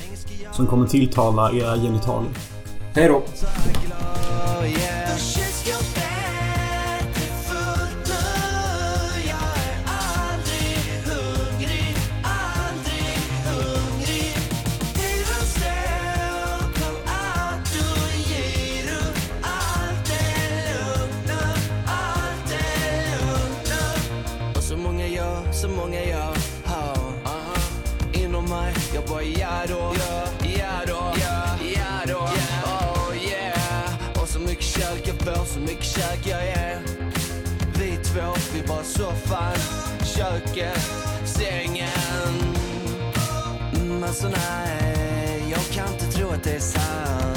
Som kommer tilltala era genitalier. Hej då! Så nej, jag kan inte tro att det är sant.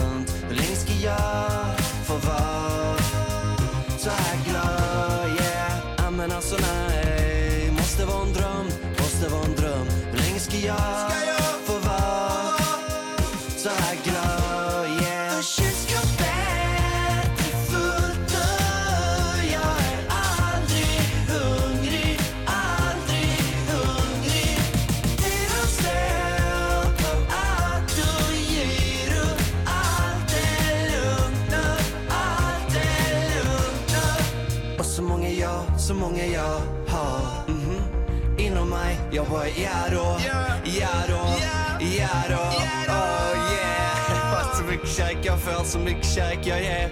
Ja då, ja då, ja då Oh yeah. Fast så mycket kärlek jag får, så mycket kärlek jag ger.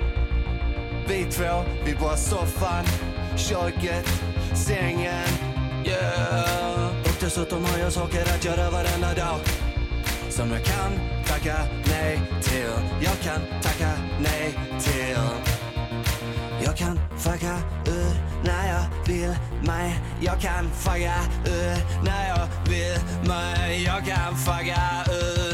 Vi två, vi bara soffan, köket, sängen. Yeah. Och dessutom har jag saker att göra varenda dag. Som jag kan tacka nej till. Jag kan tacka nej till kan fucka ur när jag vill mig. Jag kan fucka ur när jag vill mig. Jag kan fucka ur